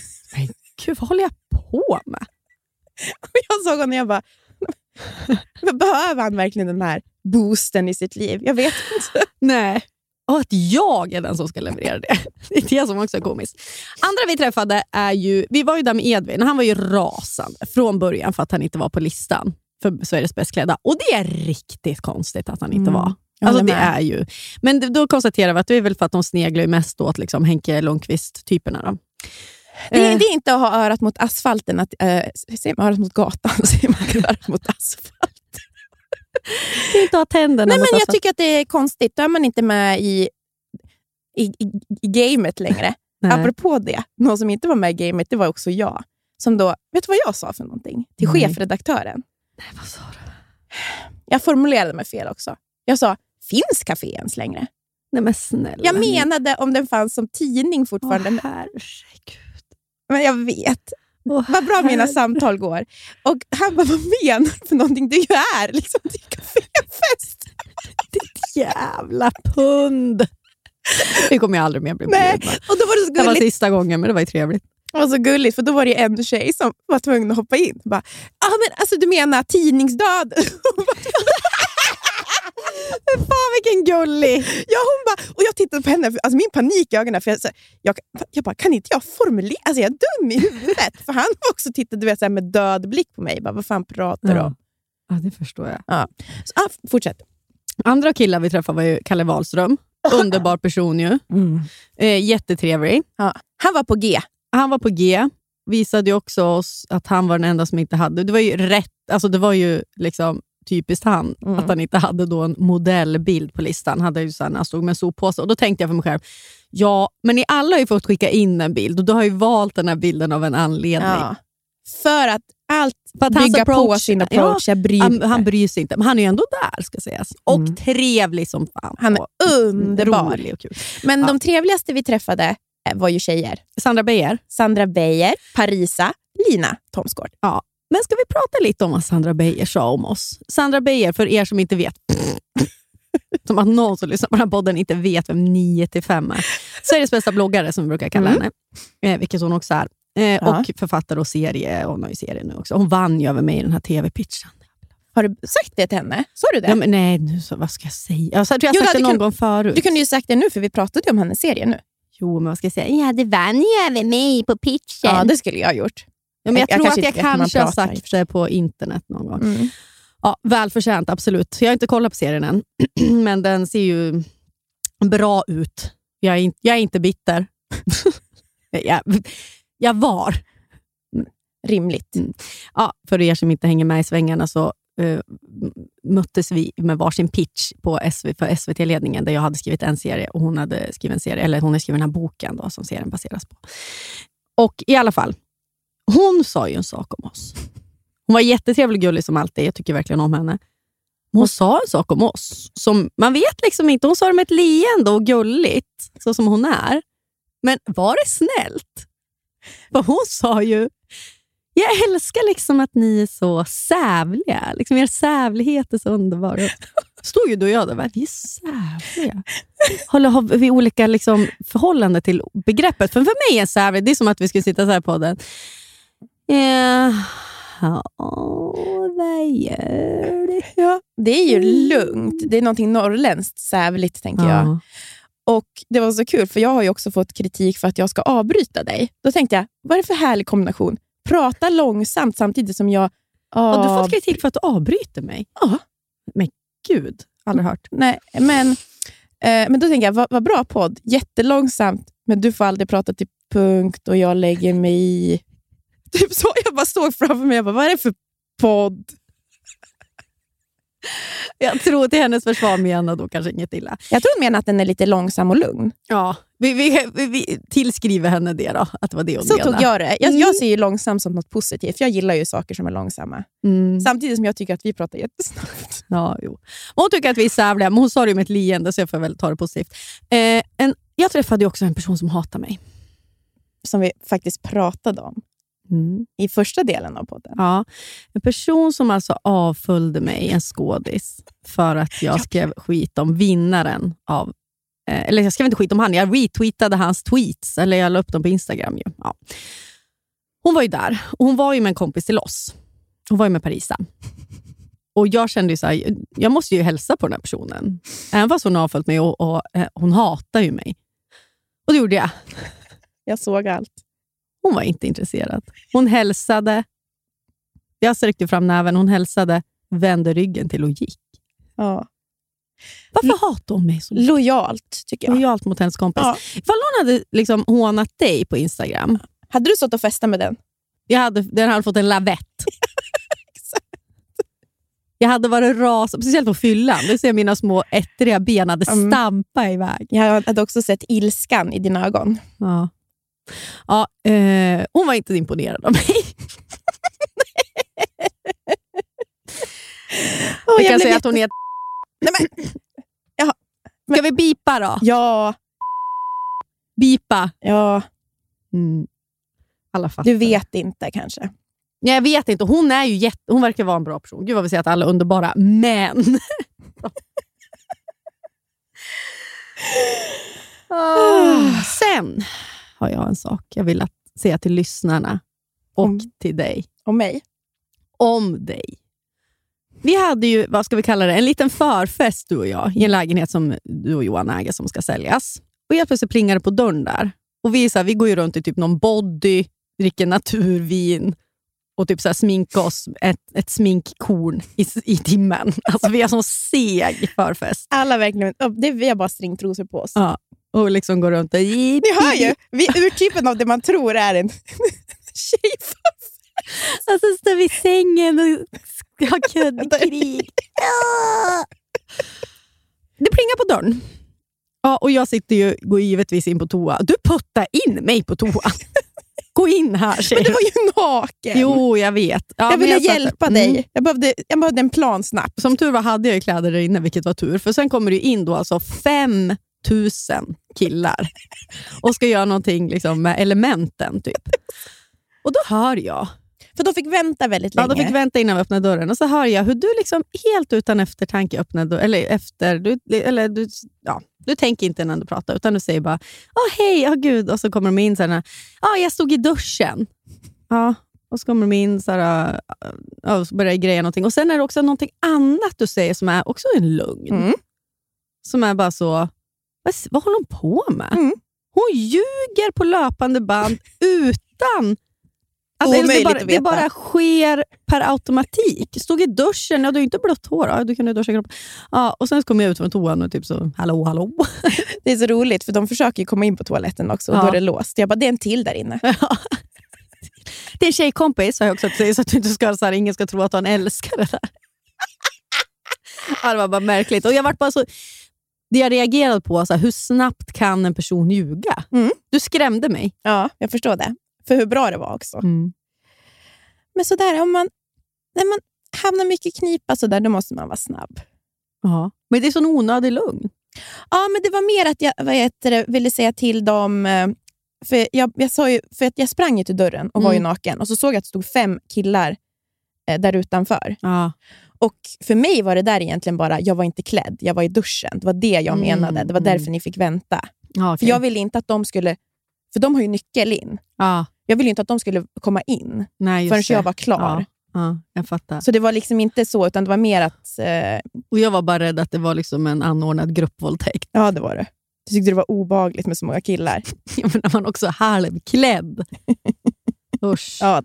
Gud, vad håller jag på med? Jag såg honom och jag bara, men behöver han verkligen den här boosten i sitt liv? Jag vet inte. Nej. Och att jag är den som ska leverera det. Det är det som också är komiskt. Andra vi träffade är ju, vi var ju där med Edvin. Han var ju rasande från början för att han inte var på listan för Sveriges bäst klädda. Och det är riktigt konstigt att han inte Mm. var. Alltså det är ju. Men då konstaterar vi att det är väl för att de sneglar mest åt liksom Henke Lundqvist-typerna. Det är, Eh. det är inte att ha örat mot asfalten, att, äh, säger man örat mot gatan, säger man örat mot asfalt. Det är inte att ha tänderna Nej, mot men jag asfalt. tycker att det är konstigt. Då är man inte med i, i, i, i gamet längre. Nej. Apropå det, någon som inte var med i gamet, det var också jag. Som då, vet du vad jag sa för någonting till Nej. chefredaktören? Nej, vad sa du? Jag formulerade mig fel också. Jag sa, finns café ens längre? Nej men snälla. Jag menade om den fanns som tidning fortfarande. Åh, herregud. Men jag vet. Åh, Vad bra mina samtal går. Och han bara, vad menar du för någonting? Det är ju liksom, det är kaféfest. Ditt jävla pund. Det kommer jag aldrig mer bli Nej. Och då var det så Det var gulligt. sista gången, men det var ju trevligt. Det var så gulligt, för då var det en tjej som var tvungen att hoppa in. Bara, ah, men alltså, du menar tidningsdöd? Fan vilken gullig! ja, hon bara, och jag tittade på henne, alltså min panik i ögonen. För jag, så, jag, jag bara, kan inte jag formulera? Alltså, jag är dum i huvudet. för han också tittade du vet, så här, med död blick på mig. Bara, vad fan pratar du om? ja, det förstår jag. Så, ah, fortsätt. Andra killar vi träffade var ju Kalle Wahlström. Underbar person ju. Eh, jättetrevlig. Ja. Han var på G. Han var på G. Visade ju också oss att han var den enda som inte hade. Det var ju rätt. Alltså det var ju liksom typiskt han, Mm. att han inte hade då en modellbild på listan. Hade ju så här, han stod med en soppåse. Och då tänkte jag för mig själv, ja, men ni alla har ju fått skicka in en bild och du har ju valt den här bilden av en anledning. Ja. För att allt För att bygga på sin approach. jag bryr Han, han bryr sig inte, men han är ju ändå där ska sägas. Och Mm. trevlig som fan. Han är underbar. och kul. Men Ja. de trevligaste vi träffade eh, var ju tjejer. Sandra Beijer. Sandra Beijer, Parisa, Lina Thomsgård. Men ska vi prata lite om vad Sandra Beijer sa om oss? Sandra Beijer, för er som inte vet, som att någon som lyssnar på den här podden inte vet vem 9 till 5 är. Sveriges bästa bloggare som vi brukar kalla Mm. henne, eh, vilket hon också är. Eh, Ja. Och författare och serie, och hon har ju serie nu också. Hon vann ju över mig i den här tv-pitchen. Har du sagt det till henne? Sa du det? Ja, men nej, nu så, vad ska jag säga? Jag, tror jag har Jo, sagt det någon gång förut. Du kunde ju sagt det nu, för vi pratade ju om hennes serie nu. Jo, men vad ska jag säga? Ja, det vann ju över mig på pitchen. Ja, det skulle jag ha gjort. Men jag, Jag- tror att jag kanske har sagt det på internet någon gång. Mm. Ja, välförtjänt, absolut. Jag har inte kollat på serien än, men den ser ju bra ut. Jag är, in, jag är inte bitter. jag, jag var. Rimligt. Mm. Ja, för er som inte hänger med i svängarna så uh, möttes vi med varsin pitch på SV, för SVT-ledningen där jag hade skrivit en serie och hon hade skrivit en serie, eller hon hade skrivit den här boken då, som serien baseras på. Och i alla fall, hon sa ju en sak om oss. Hon var jättetrevlig och gullig som alltid. Jag tycker verkligen om henne. Men hon sa en sak om oss som man vet liksom inte. Hon sa det med ett leende och gulligt, så som hon är. Men var det snällt? För hon sa ju, jag älskar liksom att ni är så sävliga. Liksom er sävlighet är så underbar. Stod ju du och jag där och bara, vi är sävliga. Håller, har vi olika liksom, förhållande till begreppet? För för mig är sävlig, det är som att vi skulle sitta så här på den. Ja, vad gör du? Ja, det är ju lugnt. Det är någonting norrländskt sävligt, tänker jag. Ja. Och Det var så kul, för jag har ju också fått kritik för att jag ska avbryta dig. Då tänkte jag, vad är det för härlig kombination? Prata långsamt samtidigt som jag... Har du av- fått kritik för att du avbryter mig? Ja. Men gud, aldrig hört. Nej, men, eh, men då tänker jag, vad, vad bra podd. Jättelångsamt, men du får aldrig prata till punkt och jag lägger mig i. Typ så. Jag bara såg framför mig, jag bara, vad är det för podd? Jag tror till hennes försvar menar då kanske inget illa. Jag tror hon menar att den är lite långsam och lugn. Ja, vi, vi, vi, tillskriver henne det då, att det var det hon Så menade. tog jag det. Jag, Mm. jag ser ju långsam som något positivt. Jag gillar ju saker som är långsamma. Mm. Samtidigt som jag tycker att vi pratar jättesnabbt. Ja, jo. Hon tycker att vi är sävliga, men hon sa det med ett leende, så jag får väl ta det positivt. Eh, en, jag träffade också en person som hatar mig. Som vi faktiskt pratade om i första delen av podden. Ja, en person som alltså avföljde mig, en skådis, för att jag skrev skit om vinnaren av... Eh, eller jag skrev inte skit om han, jag retweetade hans tweets, eller jag la upp dem på Instagram. Ju. Ja. Hon var ju där, och hon var ju med en kompis till oss. Hon var ju med Parisa. Och Jag kände ju så här, jag måste ju hälsa på den här personen. Även fast hon har avföljt mig och, och eh, hon hatar ju mig. Och det gjorde jag. Jag såg allt. Hon var inte intresserad. Hon hälsade. Jag sträckte fram näven, hon hälsade, vände ryggen till och gick. Ja. Varför hatar hon mig så mycket? Lojalt, tycker jag. Lojalt mot hennes kompis. Ja. Ifall någon hade liksom hånat dig på Instagram, Hade du stått och festat med den? jag hade, den hade fått en lavett. Jag hade varit ras, speciellt på fyllan. Du ser mina små ettriga ben hade Mm. stampa iväg. Jag hade också sett ilskan i dina ögon. Ja. Ja, eh, hon var inte imponerad av mig. Åh, jag kan säga att hon är... Nej, men, Jaha. Ska vi bipa då? ja, Bipa. ja, Mm. Alla fattar. du vet inte kanske. Nej, Jag vet inte. Hon, är ju jätte, hon verkar vara en bra person. Gud vad vi säger att alla är underbara. Men... Ah, Sen har jag en sak jag vill att säga till lyssnarna och Om- till dig. Och mig. Om dig. Vi hade ju, vad ska vi kalla det, en liten förfest du och jag i en lägenhet som du och Johan äger som ska säljas. Och helt plötsligt plingar det på dörren där. Och vi, är så här, vi går ju runt i typ någon body, dricker naturvin och typ så här sminkar oss ett, ett sminkkorn i, i timmen. Alltså vi har sån seg förfest. Alla verkligen, det, vi har bara stringtrosor på oss. Ja. Och liksom går runt och... Ni hör ju, vi är urtypen av det man tror är en tjej. Alltså står vi i sängen och Jag har kuddkrig. Det plingar på dörren. Ja, och jag sitter ju, går givetvis in på toa. Du puttar in mig på toa. Gå in här, säger Men du var ju naken. Jo, jag vet. Ja, jag ville satt där. hjälpa Mm. dig. Jag, behövde, jag behövde en plan snabbt. Som tur var hade jag ju kläder där inne, vilket var tur. För sen kommer det in då alltså 5 000 killar och ska göra någonting liksom, med elementen. typ. Och då hör jag, För de fick vänta väldigt ja, länge. de fick vänta innan vi öppnade dörren, och så hör jag hur du liksom helt utan eftertanke öppnar dörren. Eller efter, du, eller du, ja, du tänker inte innan du pratar, utan du säger bara Åh hej, åh gud, och så kommer de in så här, ja, jag stod i duschen. Ja, och så kommer de in så här, ja, och så börjar greja någonting. Och sen är det också någonting annat du säger som är också en lögn. Mm. Som är bara så, vad, vad håller hon på med? Mm. Hon ljuger på löpande band utan... Alltså, det, bara, det bara sker per automatik. Stod i duschen, ja, du har inte blött hår. Ja, du kan ju duscha kroppen. Ja, och sen kom jag ut från toan och typ så, hallå, hallå. Det är så roligt, för de försöker komma in på toaletten också och Ja. då är det låst. Jag bara, det är en till där inne. Det är en tjejkompis, sa jag också till dig, så att du inte ska, så här, ingen ska tro att du har en älskare där. ja, det var bara märkligt. Och jag var bara så, det jag reagerade på, så här, hur snabbt kan en person ljuga? Mm. Du skrämde mig. Ja, jag förstår det. För hur bra det var också. Mm. Men sådär, om man, när man hamnar mycket knipa sådär, då måste man vara snabb. Ja. Men det är sån onödig lugn. Ja, men det var mer att jag vad heter det, ville säga till dem... eh, För jag, jag, sa ju, för att jag sprang ju till dörren och var ju Mm. naken och så såg jag att det stod fem killar eh, där utanför. Ja. Och För mig var det där egentligen bara, jag var inte klädd, jag var i duschen. Det var det jag Mm, menade. Det var mm. därför ni fick vänta. Ja, För Jag ville inte att de skulle... För de har ju nyckel in. ja. Jag ville inte att de skulle komma in Nej, förrän det. jag var klar. Ja, jag fattar. Så det var liksom inte så, utan det var mer att... Eh, Och Jag var bara rädd att det var liksom en anordnad gruppvåldtäkt. ja, det var det. Du tyckte det var obagligt med så många killar. Ja, men när man också är halvklädd. Usch. Ja,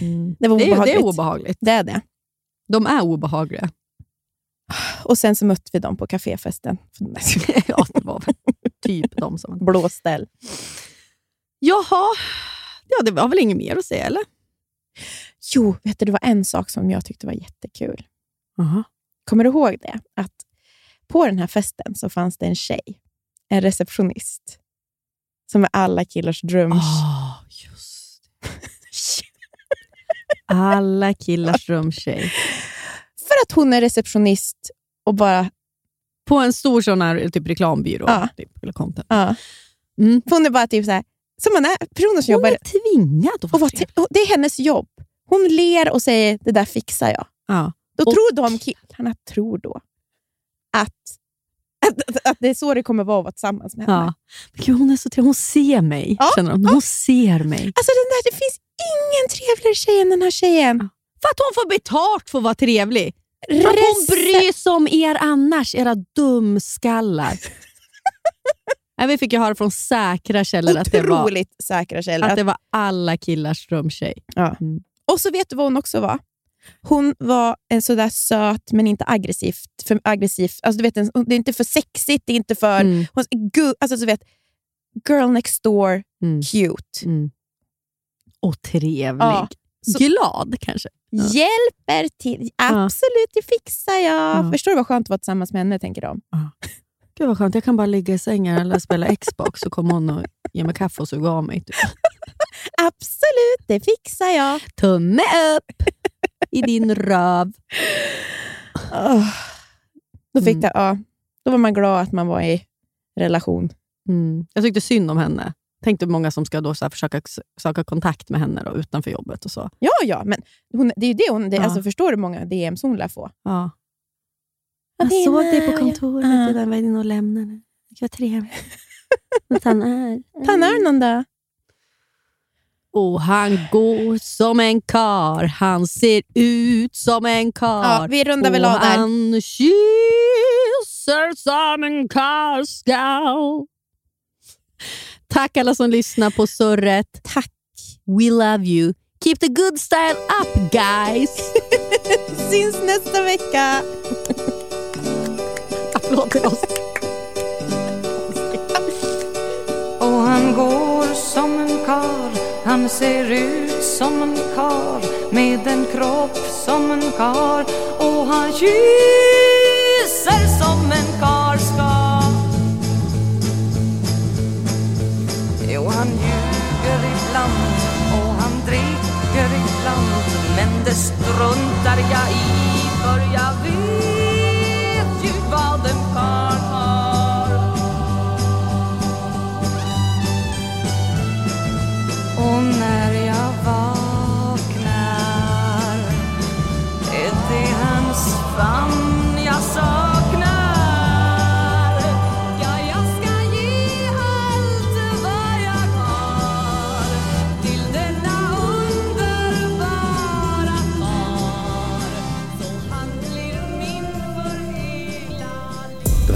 Mm. det var Det, är, det obehagligt. är obehagligt. Det är det. De är obehagliga. Och sen så mötte vi dem på kaféfesten. ja, det var typ de som... Blåställ. Jaha, ja, det var väl inget mer att säga, eller? Jo, vet du, det var en sak som jag tyckte var jättekul. Aha. Kommer du ihåg det? Att på den här festen så fanns det en tjej, en receptionist, som är alla killars dröm. Ah, just Alla killars drömtjej. För att hon är receptionist och bara... På en stor sån här typ reklambyrå. Ja. Typ, eller content. Ja. Mm. Hon är bara typ så här, som man är, personer som Hon jobbar... är tvingad att vara och det är hennes jobb. Hon ler och säger, det där fixar jag. Ja. Då Och- tror de killarna tror då att, att, att, det är så det kommer vara att vara tillsammans med henne. Ja. Men gud, hon är så trevlig. Hon ser mig. Ja, Känner de. Hon ser mig. Alltså den där, det finns ingen trevligare tjej än den här tjejen. För att hon får betalt för att vara trevlig. För att hon bryr sig om er annars, era dumskallar. Nej, vi fick ju höra från säkra källor att det, var, säkra källor. att det var alla killars drömtjej. Ja. Mm. Och så vet du vad hon också var? Hon var en sådär söt, men inte aggressivt. För aggressivt. Alltså, du vet, det är inte för sexigt, det är inte för... Mm. Hon, alltså, du vet, girl next door, Mm. cute. Mm. Och trevlig. Ja. Glad kanske. Ja. Hjälper till. Absolut, det fixar jag. Ja. Förstår du vad skönt att vara tillsammans med henne, tänker de. Gud vad skönt, jag kan bara ligga i sängen eller spela Xbox så kommer hon och ger mig kaffe och suga av mig. Typ. Absolut, det fixar jag. Tumme upp i din röv. Åh. Då, fick Mm. det, ja, då var man glad att man var i relation. Mm. Jag tyckte synd om henne. Tänkte många som ska då så här försöka söka kontakt med henne då, utanför jobbet. och så. Ja, ja, men hon, det är ju det hon... Det, Ja. alltså, förstår du hur många DMs hon lär få? Ja. Ja, Jag det är såg dig på kontoret, Ja. du där var inne och lämnade. Det var trevligt. Att han är. Ta en öron då. Och han går som en kar, han ser ut som en kar. Ja, vi rundar väl och av där. han kysser som en karl ska. Tack alla som lyssnar på surret. Tack. We love you. Keep the good style up guys. Syns nästa vecka. Applåd till oss. Och han går som en karl Han ser ut som en karl Med en kropp som en karl Och han kysser som en karl ska Och han ljuger ibland och han dricker ibland. Men det struntar jag i för jag vet